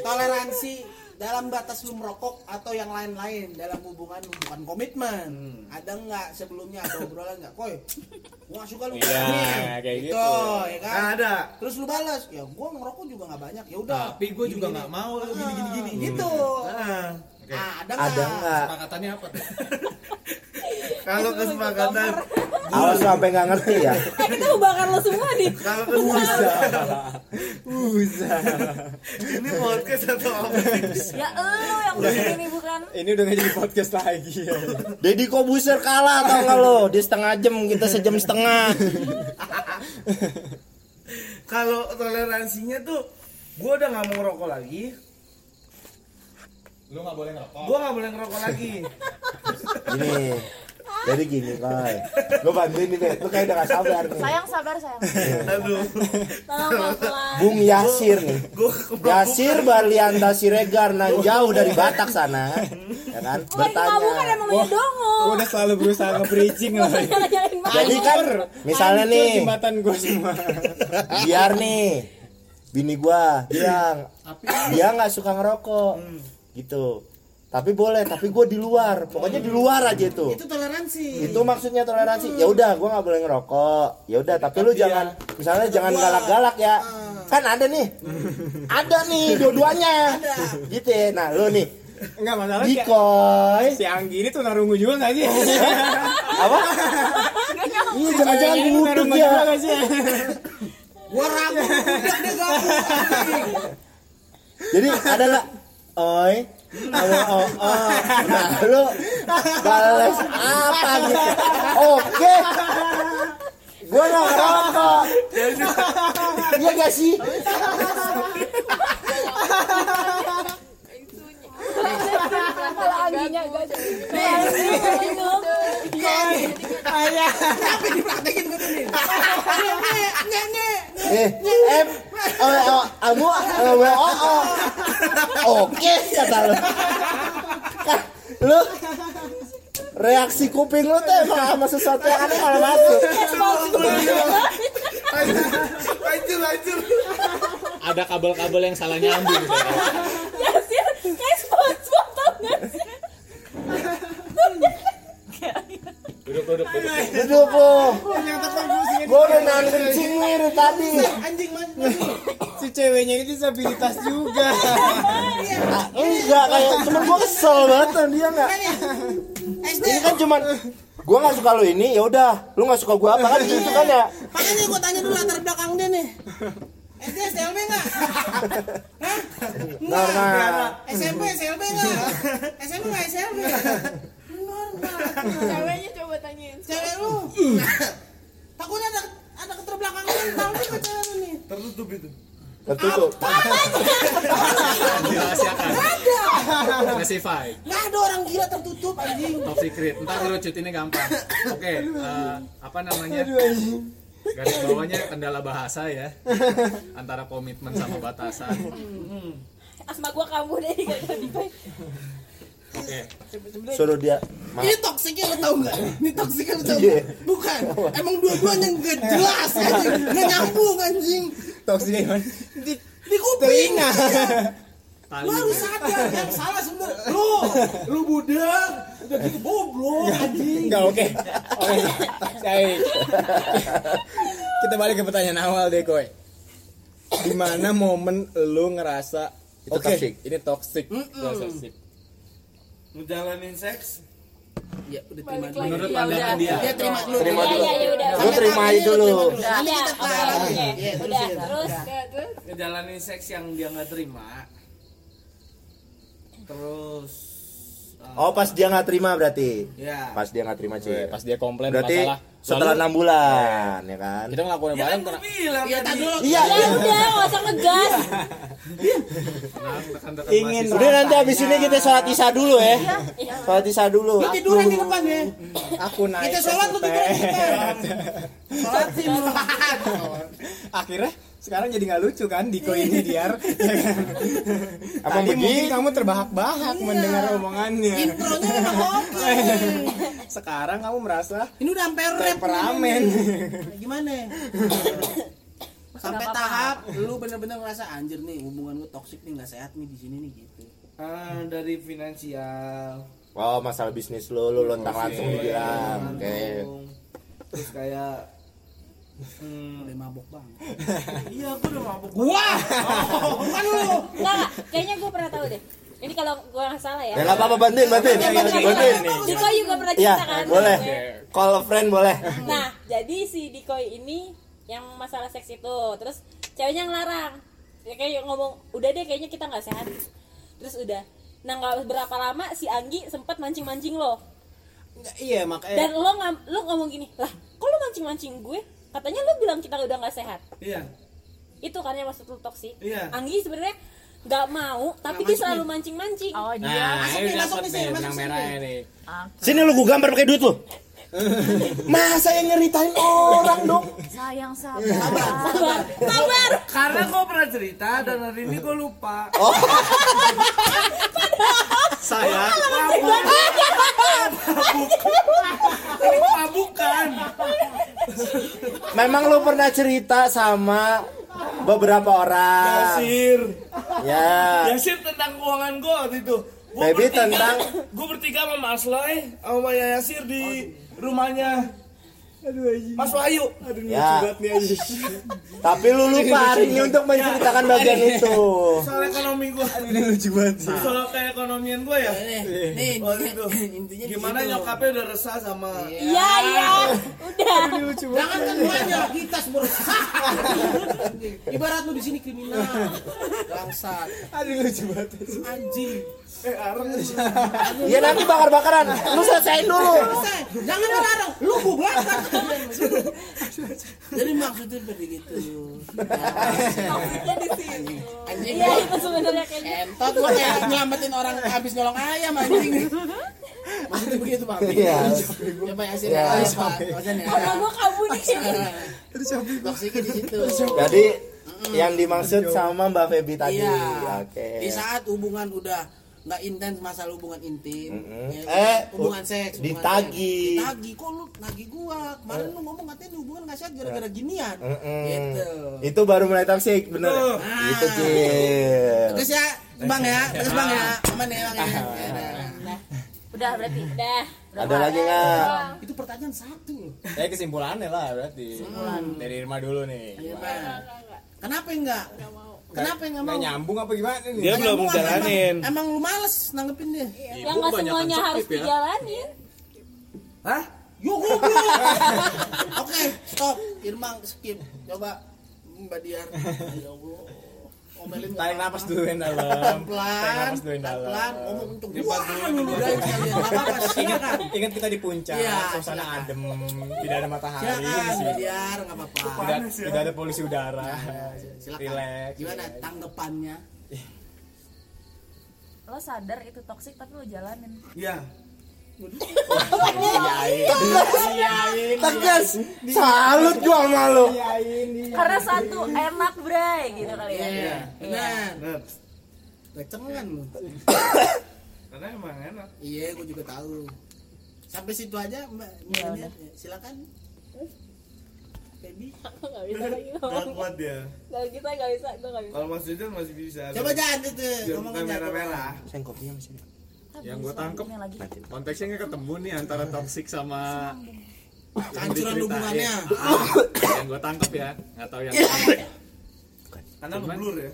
Toleransi dalam batas lu merokok atau yang lain-lain dalam hubungan lu bukan komitmen. Ada nggak sebelumnya ada obrolan nggak? Koi, gua nggak suka lu Iya, kayak gitu. ya kan? Nah, ada Terus lu balas, ya gua ngerokok juga nggak banyak. Ya udah. Tapi gue juga nggak mau lu gini gini gini. Gitu. Nah, Ah, ada Ada nggak? Kesepakatannya apa tuh? kalau kesepakatan Awas sampai nggak ngerti ya. Eh, kita mau bakar lo semua nih. kalau kesepakatan Usah. ini podcast atau apa? Ya elu yang bikin ini bukan. Ini udah jadi podcast lagi ya. Deddy Kobuser kalah tau nggak lo? Dia setengah jam, kita sejam setengah. kalau toleransinya tuh gue udah nggak mau ngerokok lagi Lu nggak boleh ngerokok. gue nggak boleh ngerokok lagi Gini, jadi gini koi. Gue bantuin nih, Bet. Lu kayak udah gak sabar nih. Sayang sabar sayang. aduh Tolong pelan. Bung Yasir nih. Yasir Barlianta Siregar nan jauh dari Batak sana. Ya kan? Kan Bertanya. emang dia dongo. Gue udah selalu berusaha loh. Jangan Jadi kan misalnya Hancur nih, jembatan gue semua. biar nih bini gua bilang dia nggak suka ngerokok gitu. Tapi boleh tapi gue di luar. Pokoknya di luar aja itu. Itu toleransi. itu maksudnya toleransi. Ya udah gue nggak boleh ngerokok. Ya udah tapi lu jangan misalnya jangan galak-galak ya. Kan ada nih. Ada nih dua-duanya. Gitu ya. Nah lu nih. Enggak masalah Dikoy. si Anggi ini tuh narungu juga gak sih? apa? Iya jangan-jangan Ini butut narungu ya. juga gak sih? Gua ragu udah dia gabung. jadi ada nggak oi oh, oh, nah lu balas apa gitu? Oke. Gua nggak ngerokok. Iya gak sih Kalau Angginya dipraktekin nih. Em oh kamu oh oh oke kata lu. Lu reaksi kuping lu tuh emang sama sesuatu yang aneh kalau masuk. Lanjut lanjut. Ada kabel-kabel yang salah nyambung. Ya sih, kayak spot-spot tau gak sih? Duduk duduk duduk lu gua udah nahan kencing nih dari tadi Anjing man. Si ceweknya ini disabilitas juga. Ah, enggak kayak cuman gua kesel banget sama dia enggak SD. ini kan cuman gua nggak suka lu ini ya udah lu nggak suka gua apa kan gitu kan ya Makanya gue tanya dulu latar belakang dia nih. SD SLB enggak? Hah? normal SMP SLB enggak? SMP enggak SLB? Ceweknya coba tanyain. Cewek lu. Takutnya ada ada keterbelakangan tahu juga cewek lu nih. tertutup itu tertutup Dirahasiakan. Classified. Enggak ada orang gila tertutup anjing. Top secret. Ntar lu cutinnya gampang. Oke, eh, apa namanya? Garis bawahnya kendala bahasa ya. Antara komitmen sama batasan. Asma gua kamu deh Oke. suruh dia Ini toksiknya lu tahu enggak? Ini toksiknya lu tahu Iya. nggak? Bukan. Emang dua-duanya enggak jelas anjing. Enggak nyambung anjing. Toksiknya gimana? Di, Di kuping. Tali. Lu harus sadar yang salah sebenarnya lu. Lu budak, udah gitu goblok anjing. Enggak oke. Oke. Baik. Kita balik ke pertanyaan awal deh, Koy. Di mana momen lu ngerasa Itu oke, toxic. ini toxic relationship. Ngejalanin seks Ya udah terima dulu. Menurut Ya pandangan udah. dia. Ya terima dulu. Terima Iya, dulu. iya, ya udah. Lu terima itu dulu. Nanti kita tanya lagi. oke. Iya, Udah, terusin. terus Ya, terus ngejalanin seks yang dia nggak terima terus Oh pas dia nggak terima berarti. ya Pas dia nggak terima cuy. Pas dia komplain Berarti masalah setelah enam bulan ya kan. kita ngelakuin ya kan bareng bilang Iya, tadi. Iya. ya udah, nggak usah ngegas. Ingin. Udah nanti abis ini kita sholat isya dulu ya. Sholat isya dulu. Lu tiduran di depan ya. aku naik Kita sholat lu tiduran di depan. Sholat sih. Akhirnya sekarang jadi nggak lucu kan Diko ini diar. ya kan? Emang Tadi mungkin begitu? kamu terbahak-bahak mendengar omongannya. Intronya oke. Sekarang kamu merasa Ini udah sampai rap. temperamen. Gimana? Sampai tahap lu bener-bener ngerasa anjir nih hubungan lu toksik nih nggak sehat nih di sini nih gitu. Ah, dari finansial Oh masalah bisnis lu, lu lontang langsung dibilang. Oke. langsung. terus kayak hmm, Udah mabok banget. iya aku udah mabuk Gua. Bukan lu. Enggak. Kayaknya gue pernah tahu deh. Ini kalau gue nggak salah ya. Ya nggak apa-apa bantuin, bantuin, bantuin. Diko juga pernah Iya, cerita kan. boleh. Call a friend boleh. Nah, jadi si Dikoi ini yang masalah seks itu, terus ceweknya ngelarang. Ya kayak ngomong, udah deh kayaknya kita nggak sehat. Terus udah. Nah nggak berapa lama si Anggi sempat mancing-mancing lo. Nggak, iya makanya. Dan lo ngam- lo ngomong gini, lah, kok lo mancing-mancing gue? Katanya lo bilang kita udah nggak sehat. iya Itu kan yang maksud lo toksik. Iya. Anggi sebenarnya nggak mau, tapi dia selalu mancing-mancing. Oh dia. Nah, Masuk ini nih, masuk nih, masuk nih. Oke. Sini lu gua gambar pakai duit lu. Masa yang nyeritain orang dong? Sayang sabar. Sabar, sabar. karena gue pernah cerita dan hari ini gue lupa Saya bukan Memang lu pernah cerita sama beberapa orang. Yasir Ya. Yasir tentang keuangan gue waktu itu Gua Baby bertiga- tentang- Gue bertiga sama Mas Loy Sama Yasir di rumahnya Mas Wahyu Ya. Tapi lu lupa hari ini untuk menceritakan bagian itu. Soal ekonomi gue ini lucu banget sih. Soal keekonomian gue ya Nih, Waktu itu intinya Gimana nyokapnya udah resah sama Iya, iya. Udah. Jangan kan banyak kita semua. Ibarat lu di sini kriminal. Bangsat. Aduh lucu banget. Anjing. Eh areng Ya nanti bakar-bakaran. Lu selesaiin dulu. Selesai. Jangan larang. Lu gua belakang. Jadi maksudnya seperti gitu. Maksudnya di sini. Anjing. Iya, itu sebenarnya kayaknya. Entot lu kayak nyelamatin orang habis nyolong ayam anjing. Maksudnya begitu Bang. Iya. Coba ya sih. Iya. Ojan ya. Karena gua sini. Toksiknya di situ. Jadi yang dimaksud sama Mbak Feby tadi. Iya. Oke. Di saat hubungan udah nggak intens masalah hubungan intim, Mm-mm. ya, Eh, hubungan seks, hubungan ditagi. seks. ditagi, kok lu nagih gua? Kemarin lu ngomong katanya hubungan nggak sehat gara-gara ginian, Mm-mm. gitu. Itu baru mulai toxic, bener. Tuh. Itu Cil. Terus ya, bang ya, terus bang ya, aman ya bang ya. Ya, udah. Berarti. Udah. Ada lagi nggak? Itu pertanyaan satu loh. Ya kesimpulannya lah berarti. Dari Irma dulu nih. Iya, Bang. Kenapa enggak? Kenapa enggak mau? Nggak nyambung apa gimana nih? Dia belum jalanin. Emang, emang lu males nanggepin dia. Yang nggak semuanya harus dijalanin. Hah? Yo goblok. Oke, stop. Irmang skip. Coba Mbak Diar. Ya Allah. Omelin Tarik napas dulu yang dalam. pelan. Tarik napas dulu yang dalam. Pelan, ngomong kenceng. Wah, lu ludahin sekalian. Enggak apa-apa, silakan. Ingat kita di puncak, Iya, suasana silakan. adem, tidak ada matahari di Silakan sini. Mbak Diar, enggak apa-apa. Tidak, tidak ada polusi udara. Silakan. Relax. Gimana tanggapannya? Lo sadar itu toksik tapi lo jalanin. Iya Tegas. Salut gua sama lu. Karena satu enak bray gitu kali ya. Iya, benar. Bener. Kecengan lu. Karena emang enak Iya, gue juga tahu. Sampai situ aja, Mbak. Iya. Ya, Silakan. Baby. Aku nggak bisa lagi Gak kuat dia. Nggak kita nggak bisa, gue nggak bisa. Kalau Mas Jojo masih bisa. Coba jangan itu ngomong merah-merah. Sayang kopinya masih ada. Yang gue tangkep. konteksnya nggak ketemu nih antara toxic sama diceritain. hubungannya. Ah, yang gue tangkep ya. Nggak tahu yang Karena Cuman- ngeblur ya.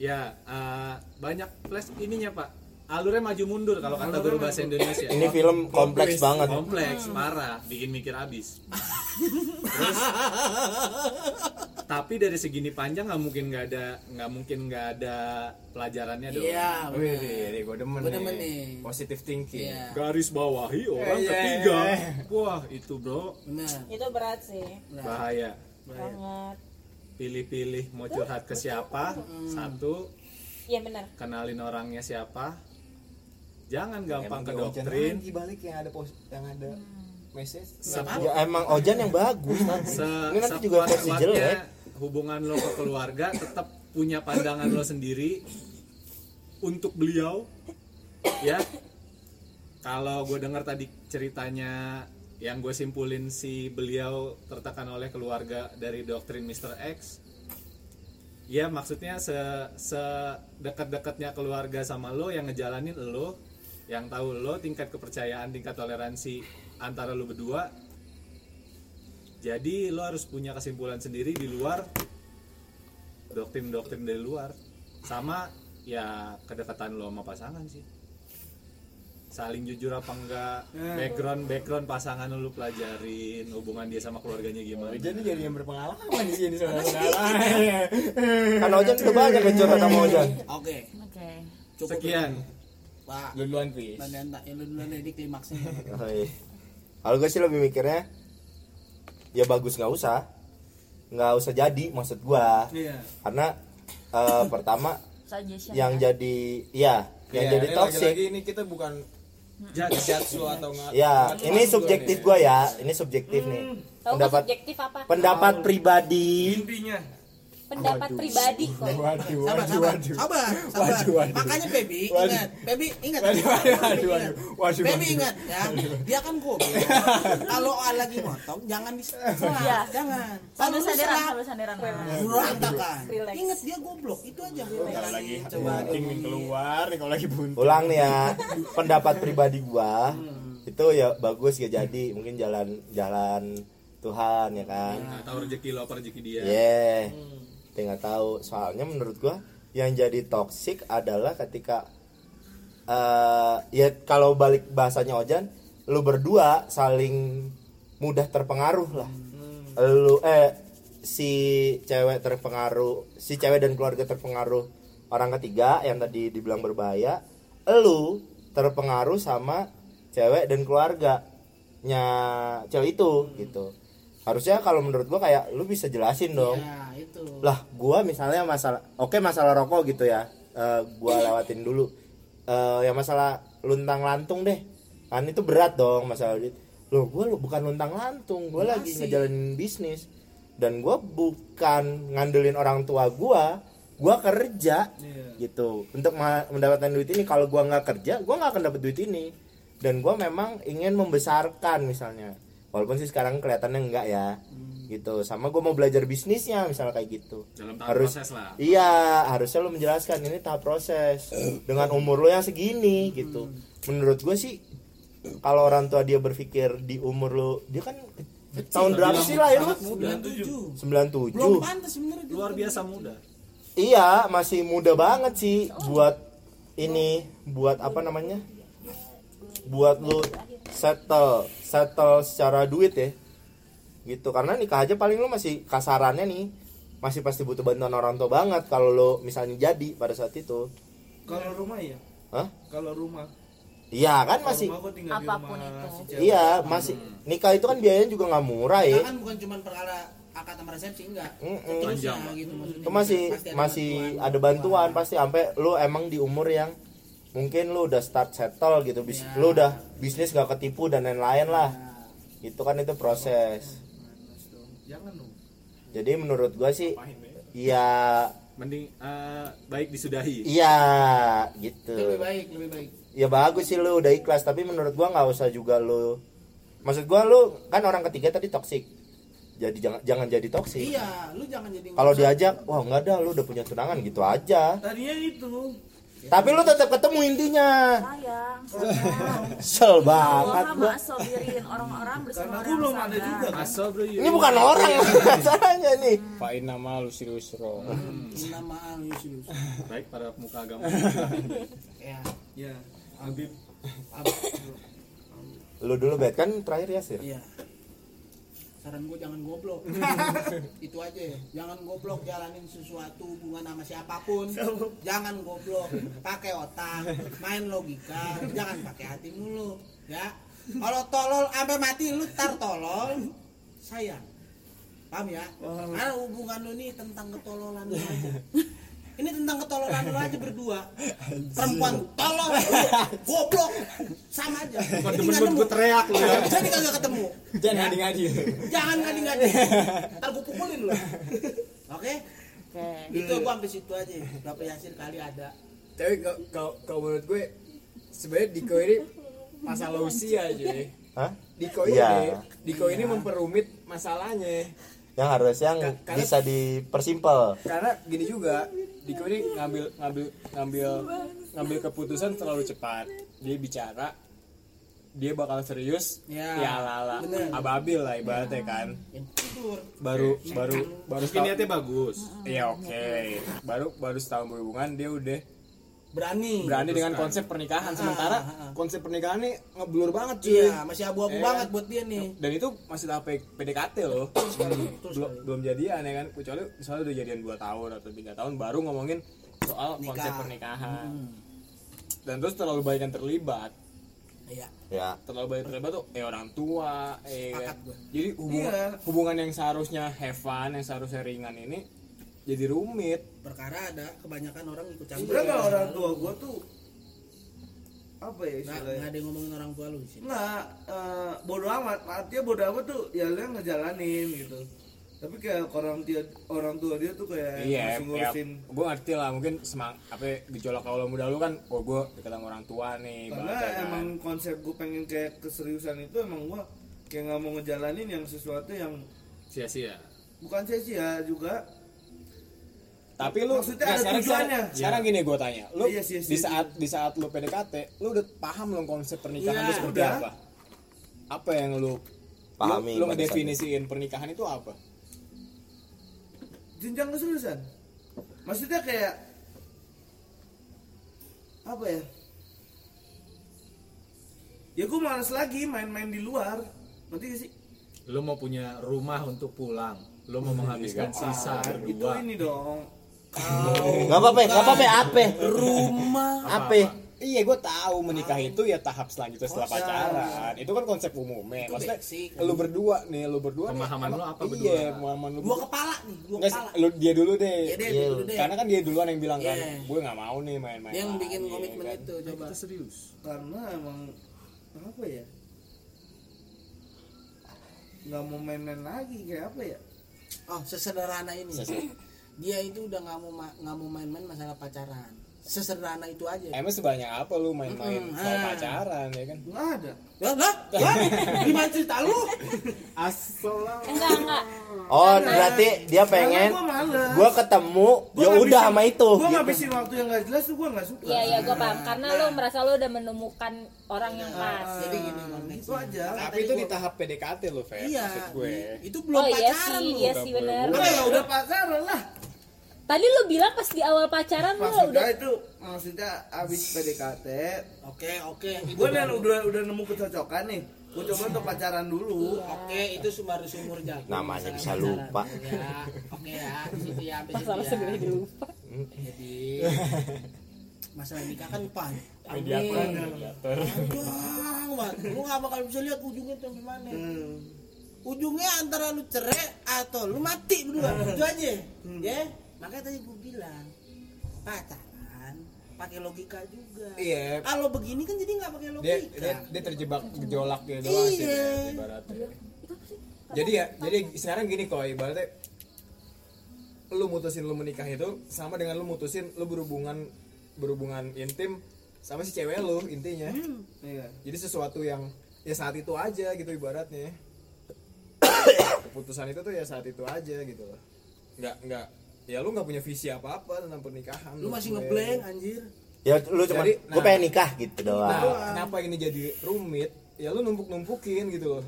ya eh, banyak flash ininya pak alurnya maju mundur kalau kata guru bahasa Indonesia Ini film kompleks banget. kompleks parah bikin mikir abis terus tapi dari segini panjang nggak mungkin nggak ada nggak mungkin nggak ada pelajarannya dong Iya. Wih, benar. gue demen Gua demen nih. nih. Positive thinking. Iya. garis bawahi orang Iya, iya, ketiga iya. wah itu bro Benar. Itu berat sih. bahaya Banget. pilih-pilih mau curhat ke siapa satu Iya benar. kenalin orangnya siapa jangan gampang ke doktrin lagi balik yang ada post yang ada message. Se- Ya emang Ojan yang bagus nanti. se- Ini nanti juga versi sekuat-kuatnya jelek. hubungan lo ke keluarga tetap punya pandangan lo sendiri untuk beliau ya kalau gue dengar tadi ceritanya yang gue simpulin si beliau tertekan oleh keluarga dari doktrin Mr. X ya maksudnya se sedekat-dekatnya keluarga sama lo yang ngejalanin lo yang tahu lo tingkat kepercayaan tingkat toleransi antara lo berdua jadi lo harus punya kesimpulan sendiri di luar doktrin-doktrin dari luar sama ya kedekatan lo sama pasangan sih saling jujur apa enggak background background pasangan lo lu pelajarin hubungan dia sama keluarganya gimana Ojan tuh jadi yang berpengalaman di sini saudara-saudara. Kan Ojan udah banyak yang curhat sama Ojan. Oke. Oke. Cukup. sekian Pak. Duluan, Pis. Dan yang tak, lu duluan klimaksnya. Oh, iya. Kalau gue sih lebih mikirnya ya bagus nggak usah, nggak usah jadi maksud gua. Iya. Karena eh, pertama Suggestion. yang ya. jadi ya yang Iya, jadi ini toxic lagi-lagi ini kita bukan judge judge lu atau enggak. ya ini subjektif gua ya ini subjektif nih Tahu nggak pendapat subjektif apa? pendapat pribadi Intinya. Pendapat pribadi kok. Waduh, Sabar, waduh, sabar, waduh. sabar, sabar. Waduh, waduh. Makanya baby Waduh. ingat, baby ingat. Waduh, waduh, Baby waduh, ingat. waduh. Waduh, Baby waduh. ingat ya, dia kan goblok. Kalau lagi motong jangan di Iya. jangan. Kalau sandaran, sambil sandaran. berantakan. Ingat dia goblok, itu aja. Kalau lagi nih keluar nih kalau lagi bunting. ulang nih ya pendapat pribadi gua itu ya bagus ya jadi mungkin jalan jalan Tuhan ya kan nggak tahu rezeki lo apa rezeki dia yeah Dia nggak tahu. Soalnya menurut gua yang jadi toxic adalah ketika eh ya kalau balik bahasanya Ojan lu berdua saling mudah terpengaruh lah. Lu eh si cewek terpengaruh si cewek dan keluarga terpengaruh orang ketiga yang tadi dibilang berbahaya lu terpengaruh sama cewek dan keluarganya cewek itu gitu. Harusnya kalau menurut gua kayak lu bisa jelasin dong. Ya, itu. Lah gua misalnya masalah oke masalah rokok gitu ya Eh, gua lewatin dulu. Eh yang masalah luntang lantung deh. Kan itu berat dong masalah duit. Loh gua lu bukan luntang lantung gua lagi ngejalanin bisnis. Dan gua bukan ngandelin orang tua gua gua kerja gitu. Untuk mendapatkan duit ini kalau gua nggak kerja gua nggak akan dapat duit ini. Dan gua memang ingin membesarkan misalnya. Walaupun sih sekarang kelihatannya enggak ya gitu. Sama gue mau belajar bisnisnya misalnya kayak gitu. Dalam tahap harus proses lah. Iya harusnya lo menjelaskan ini tahap proses. Dengan umur lo yang segini gitu. Menurut gue sih kalau orang tua dia berpikir di umur lo dia kan tahun berapa sih lahir lo muda. 97. 97 Belum pantas luar biasa muda. Iya masih muda banget sih. Buat ini buat apa namanya? Buat lu settle settle secara duit ya gitu karena nikah aja paling lu masih kasarannya nih masih pasti butuh bantuan orang tua banget kalau lu misalnya jadi pada saat itu Kalau rumah ya. Hah? Kalau rumah. iya kan Kalau masih rumah gua tinggal Apa pun di rumah itu. si iya masih nikah itu kan biayanya juga nggak murah ya Nah, kan bukan cuma perkara akad sama resepsi enggak. Mm-mm. Terusnya Panjang, gitu maksudnya. itu masih Pasti ada masih bantuan. ada bantuan pasti sampai lu emang di umur yang mungkin lu udah start settle gitu bis, Ya. lu udah bisnis gak ketipu dan lain-lain lah itu kan itu proses Jangan dong. jadi menurut gua sih ya? mending eh, baik disudahi. Iya Itu gitu. Lebih baik, lebih baik. ya bagus sih lu udah ikhlas tapi menurut gua nggak usah juga lu. Maksud gua lu kan orang ketiga tadi toksik jadi jangan jangan jadi toksik iya lu jangan jadi kalau diajak wah nggak ada lu udah punya tunangan gitu aja. Tadinya itu tapi lu tetap ketemu intinya. Sayang. Sel banget gua sobirin orang-orang bersama orang belum ada juga. kan Asal bro. ini bukan orang masalahnya nih. Fa'in nama lu serius ro. nama Yusius Baik para pemuka agama. ya ya Habib. Lu dulu bet kan terakhir ya sih iya saran gue jangan goblok. Itu aja ya. Jangan goblok jalanin sesuatu hubungan sama siapa pun. Jangan goblok. Pakai otak. Main logika. Jangan pakai hati mulu. Ya. Kalau tolol sampai mati lu tar tolol. Sayang. Paham ya? Karena hubungan lu ini tentang ketololan aja ini tentang ketololan lu aja berdua perempuan tolol goblok sama aja Bukan buat nemu. gue teriak lu ya. jadi kagak ketemu Jangan Ya. ngadi-ngadi. jangan ngadi-ngadi ntar gue pukulin lu oke Oke. itu gua sampai situ aja Bapak Yasir kali ada Tapi kalau kalau- menurut gue sebenarnya Diko ini masalah usia aja. Hah? Diko ini, Iya. Diko ini memperumit masalahnya. yang harusnya yang Ka- karena- bisa dipersimpel Karena gini juga, Diko ini ngambil ngambil ngambil ngambil keputusan terlalu cepat. Dia bicara dia bakal serius Ya, ya ala bener. ababil lah ibaratnya kan yang tidur baru baru baru Mungkin setahun niatnya bagus. iya oke baru baru setahun berhubungan dia udah berani. Berani dengan konsep pernikahan. Sementara ah, ah. konsep pernikahan ini ngeblur banget cuy. Iya masih abu-abu Eh. banget buat dia nih. Dan itu masih tahap PDKT loh. Betul belum belum jadian ya kan? Kecuali misalnya udah jadian 2 tahun atau tiga tahun baru ngomongin soal Nikah. konsep pernikahan. Hmm. dan terus terlalu banyak yang terlibat. Iya. Ya. Terlalu banyak terlibat tuh eh orang tua eh Sepakat jadi hubungan Iya. hubungan yang seharusnya have fun yang seharusnya ringan ini jadi rumit. Perkara ada kebanyakan orang ikut campur. Sebenarnya kalau orang tua gue tuh apa ya nggak istilahnya? nggak ada yang ngomongin orang tua lu di sini. Nggak, eh, bodo amat. Artinya bodo amat tuh ya lu yang ngejalanin gitu. Tapi kayak orang dia orang tua dia tuh kayak iya masih ya, ngurusin. gue ngerti lah mungkin semang apa ya, gejolak kalau muda lu kan oh gue dekat sama orang tua nih karena kan. emang konsep gue pengen kayak keseriusan itu emang gue kayak nggak mau ngejalanin yang sesuatu yang Sia-sia. bukan sia-sia juga Tapi lu Maksudnya nggak, ada sekarang, tujuannya. sekarang, sekarang gini gue tanya, lu Iya sih, di sih, saat di saat lu PDKT, lu udah paham belum konsep pernikahan Iya, itu seperti udah. apa? Apa yang lu Pahami Lu, lu ngedefinisiin pernikahan itu apa? jenjang keseriusan maksudnya kayak apa ya ya gue males lagi main-main di luar ngerti gak sih Lu mau punya rumah untuk pulang. Lu mau menghabiskan sisa itu berdua. ini dong nggak apa-apa nggak apa-apa apa rumah apa Iya, gue tahu menikah itu ya tahap selanjutnya setelah Konsep. pacaran. Itu kan konsep umumnya. Itu Maksudnya basic. lu berdua nih, lu berdua nih, Pemahaman lu emang- apa Iya, berdua? pemahaman lu. dua kepala nih dua Nggak, kepala lu dia dulu deh. ya deh Iya. dulu deh Karena kan dia duluan yang bilang kan, Iya. gue nggak mau nih main-main. dia yang bikin lagi," komitmen kan. itu coba Kita serius. karena emang apa ya nggak mau main-main lagi kayak apa ya oh sesederhana ini Sesederhana. Dia itu udah nggak mau ma- nggak mau main-main masalah pacaran. Sesederhana itu aja. Emang sebanyak apa lu main-main Mm-mm, soal ah. pacaran ya kan? nggak ada. Lah lah gimana cerita lu? Enggak enggak. Oh berarti dia pengen gua gua ketemu Gua ya udah sama itu gua gitu. ngabisin waktu yang nggak jelas tuh gua nggak suka. Iya iya gue paham. Karena lu merasa lu udah menemukan orang yang pas. jadi gini itu konteksnya aja. Tapi itu di tahap PDKT lu, Fer. iya Maksud gue. itu belum oh iya pacaran sih lu. iya sih bener. Udah ya udah pacaran lah tadi lu bilang pas di awal pacaran lu maksudnya udah itu maksudnya abis PDKT oke oke. Gue udah udah udah nemu kecocokan nih. Gue coba untuk pacaran dulu. Oke itu baru sumur jagung. Namanya bisa lupa. ya. Oke ya. Di situ ya masalah ya. segera dilupa. Jadi masalah nikah kan panjang Mediator, mediator. Panjang banget. lu gak bakal bisa lihat ujungnya tuh gimana. Ujungnya antara lu cerai atau lu mati berdua. Itu aja. Ya makanya tadi gue bilang pacaran pakai logika juga Iya. kalau begini kan jadi nggak pakai Dia, logika dia, dia terjebak gejolak gitu doang sih Iya. ibaratnya. Jadi ya, jadi sekarang gini kok ibaratnya lu mutusin lu menikah itu sama dengan lu mutusin lu berhubungan berhubungan intim sama si cewek lu intinya. iya Jadi sesuatu yang ya saat itu aja gitu ibaratnya. keputusan itu tuh ya saat itu aja gitu loh nggak nggak ya lu nggak punya visi apa apa tentang pernikahan Lu masih ngeblank anjir. ya lu cuma Jadi, gue nah. pengen nikah gitu doang Nah, kenapa ini jadi rumit ya lu numpuk numpukin gitu loh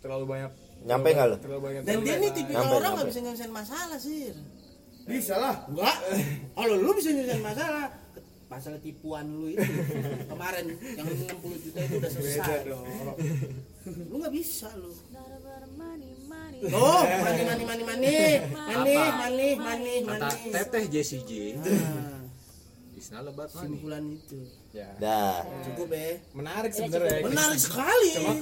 terlalu banyak Nyampe nggak lu? terlalu banyak Dan dia nih tipikal Nyampe, orang nyampe. nggak bisa nyelesain masalah sih. Bisa lah. Enggak. Kalau lu bisa nyelesain masalah, masalah tipuan lu itu kemarin yang 60 juta itu udah selesai. Lu nggak bisa lu. Oh, mani mani mani mani. Mani Apa? mani mani Kata mani. teteh Jessie J Nah, Isna lebat money Simpulan itu. ya dah Cukup ya. menarik sebenarnya Menarik sekali. cuma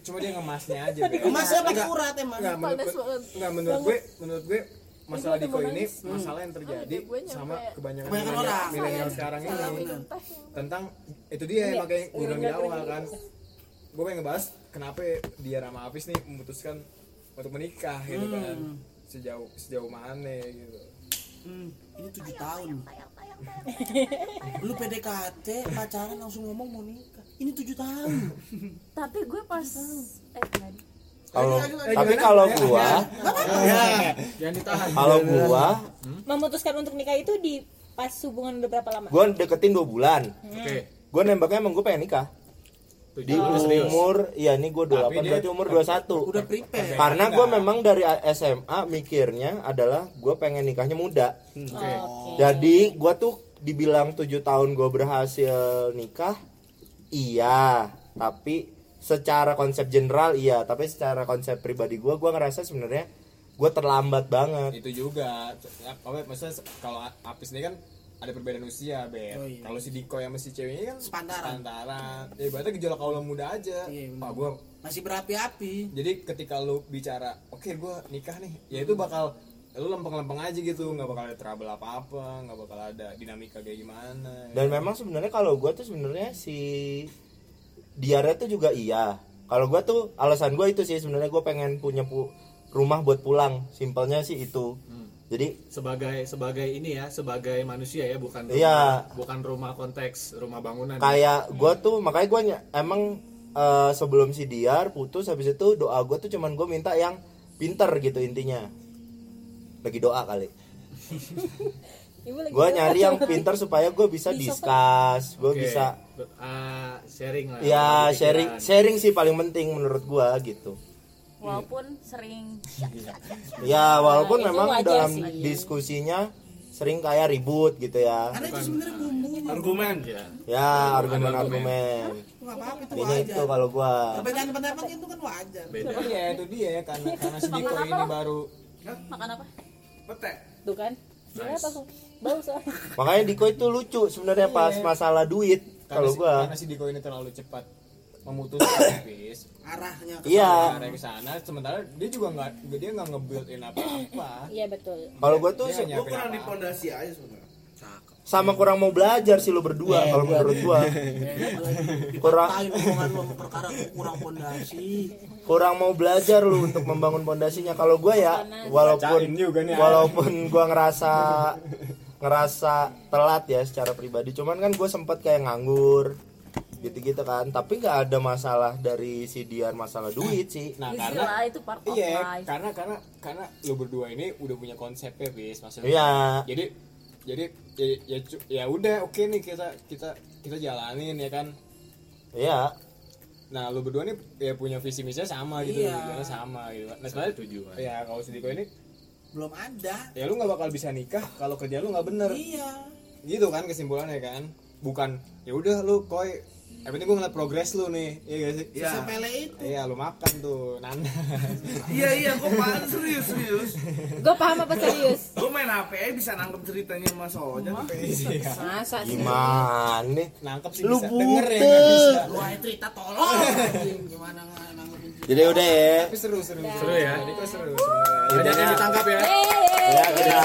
cuma dia ngemasnya aja Be. Emasnya pakai Nggak- urat emang. nggak menurut gue banget. nggak menurut gue menurut gue masalah Gue Diko ini nangis. masalah yang terjadi Gue nyampe- sama kebanyakan Kebanyakan milenial- orang. milenial sekarang ini tentang itu dia yang makanya gue bilang di Enggak, awal enggak, kan gue pengen ngebahas kenapa dia sama Apis nih memutuskan untuk menikah gitu kan. Sejauh sejauh mana gitu. Hmm, ini tujuh tahun. Lu PDKT pacaran langsung ngomong mau nikah. Ini tujuh tahun. tapi gue pas eh kalau Eh, tapi kalau Ya, gua ditahan. Kalau gua memutuskan untuk nikah itu di pas hubungan udah berapa lama? Gua deketin dua bulan. Oke. Gua nembaknya emang gua pengen nikah di serius. umur iya nih gua 28 Tapi dia- berarti umur 21 Udah prepare. karena gue memang dari SMA mikirnya adalah gue pengen nikahnya muda. Oke. jadi gue tuh dibilang tujuh tahun gue berhasil nikah iya. Tapi secara konsep general iya. Tapi secara konsep pribadi gue gue ngerasa sebenarnya gue terlambat banget. Itu juga. Ya, apa maksudnya kalau Apis ini kan ada perbedaan usia bet Oh, iya. kalau si Diko yang masih ceweknya kan Sepantaran. sepantaran. Ya berarti gejolak kaula muda aja. Iya, benar. Wah, gua Masih berapi-api. jadi ketika lu bicara oke gua nikah nih. Ya itu bakal lu lempeng-lempeng aja gitu. Nggak bakal ada trouble apa-apa nggak bakal ada dinamika kayak gimana. Dan memang sebenarnya kalau gue tuh sebenarnya si diare tuh juga iya. Kalau gue tuh alasan gue itu sih sebenarnya gue pengen punya pu- rumah buat pulang. Simpelnya sih itu jadi sebagai sebagai ini ya sebagai manusia ya bukan rumah, Iya. bukan rumah konteks rumah bangunan kayak gue tuh makanya gue emang eh, sebelum si Diar putus habis itu doa gue tuh cuman gue minta yang pinter gitu intinya. Lagi doa kali. Ibu lagi gue nyari yang pinter supaya gue bisa discuss gue Oke. bisa Ah, sharing lah. Ya pikiran. sharing sharing sih paling penting menurut gue gitu walaupun sering ya walaupun itu memang dalam sih. diskusinya sering kayak ribut gitu ya. Karena itu sebenarnya bumbu. Argumen. ya. Ya apa-apa itu ini wajar. itu kalau gue Perbedaan pendapat itu kan wajar. beda. Iya itu dia karena karena si Diko ini baru. Makan apa? Petek. tuh kan? Bau soalnya makanya Diko itu lucu sebenarnya pas masalah duit kalau gue karena si Diko ini terlalu cepat memutuskan habis Arahnya ke iya. arah ke sana sementara dia juga nggak dia nggak nge-build-in apa-apa. Iya betul. Kalau gue tuh Gue kurang di pondasi aja sebenarnya. sama kurang mau belajar sih lo berdua kalau menurut gue kurang Dipatahin omongan lu sama perkara kurang fondasi. kurang mau belajar lu untuk membangun pondasinya. Kalau gue ya walaupun Bacain juga nih, walaupun gue ngerasa ngerasa telat ya secara pribadi. Cuman kan gue sempet kayak nganggur gitu-gitu kan. Tapi nggak ada masalah dari si Dian masalah duit sih. Nah Easy karena lah itu part of iya life. karena karena karena lu berdua ini udah punya konsepnya bis maksudnya. Iya. Jadi jadi ya ya, ya udah oke nih kita kita kita jalanin ya kan? Iya. Nah lu berdua nih ya punya visi misinya sama gitu Iya. tujuannya sama gitu. Nah sebenarnya tujuan. Ya kalau si Diko ini Belum ada. ya lu nggak bakal bisa nikah kalau kerja lu nggak bener. Iya. gitu kan kesimpulannya kan? Bukan ya udah lu koi yang penting gue ngeliat progres lu nih iya gak sih Iya. Sepele itu. iya lu makan tuh nanas Iya iya, gue paham serius serius. gue paham apa serius Gue main HP aja bisa nangkep ceritanya Mas Ojan. masa sih gimana nih nangkep sih Lu bisa denger ya nggak bisa Lu aja cerita tolong. Gimana. Jadi udah ya. Tapi seru seru Seru. Ya? Seru sebenarnya banyak yang ditangkap ya. Ya kita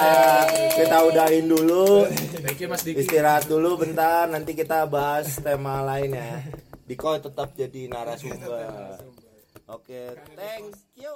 kita udahin dulu. Thank you mas Diki. Istirahat dulu bentar nanti kita bahas tema lain ya. Diko tetap jadi narasumber. Oke thank you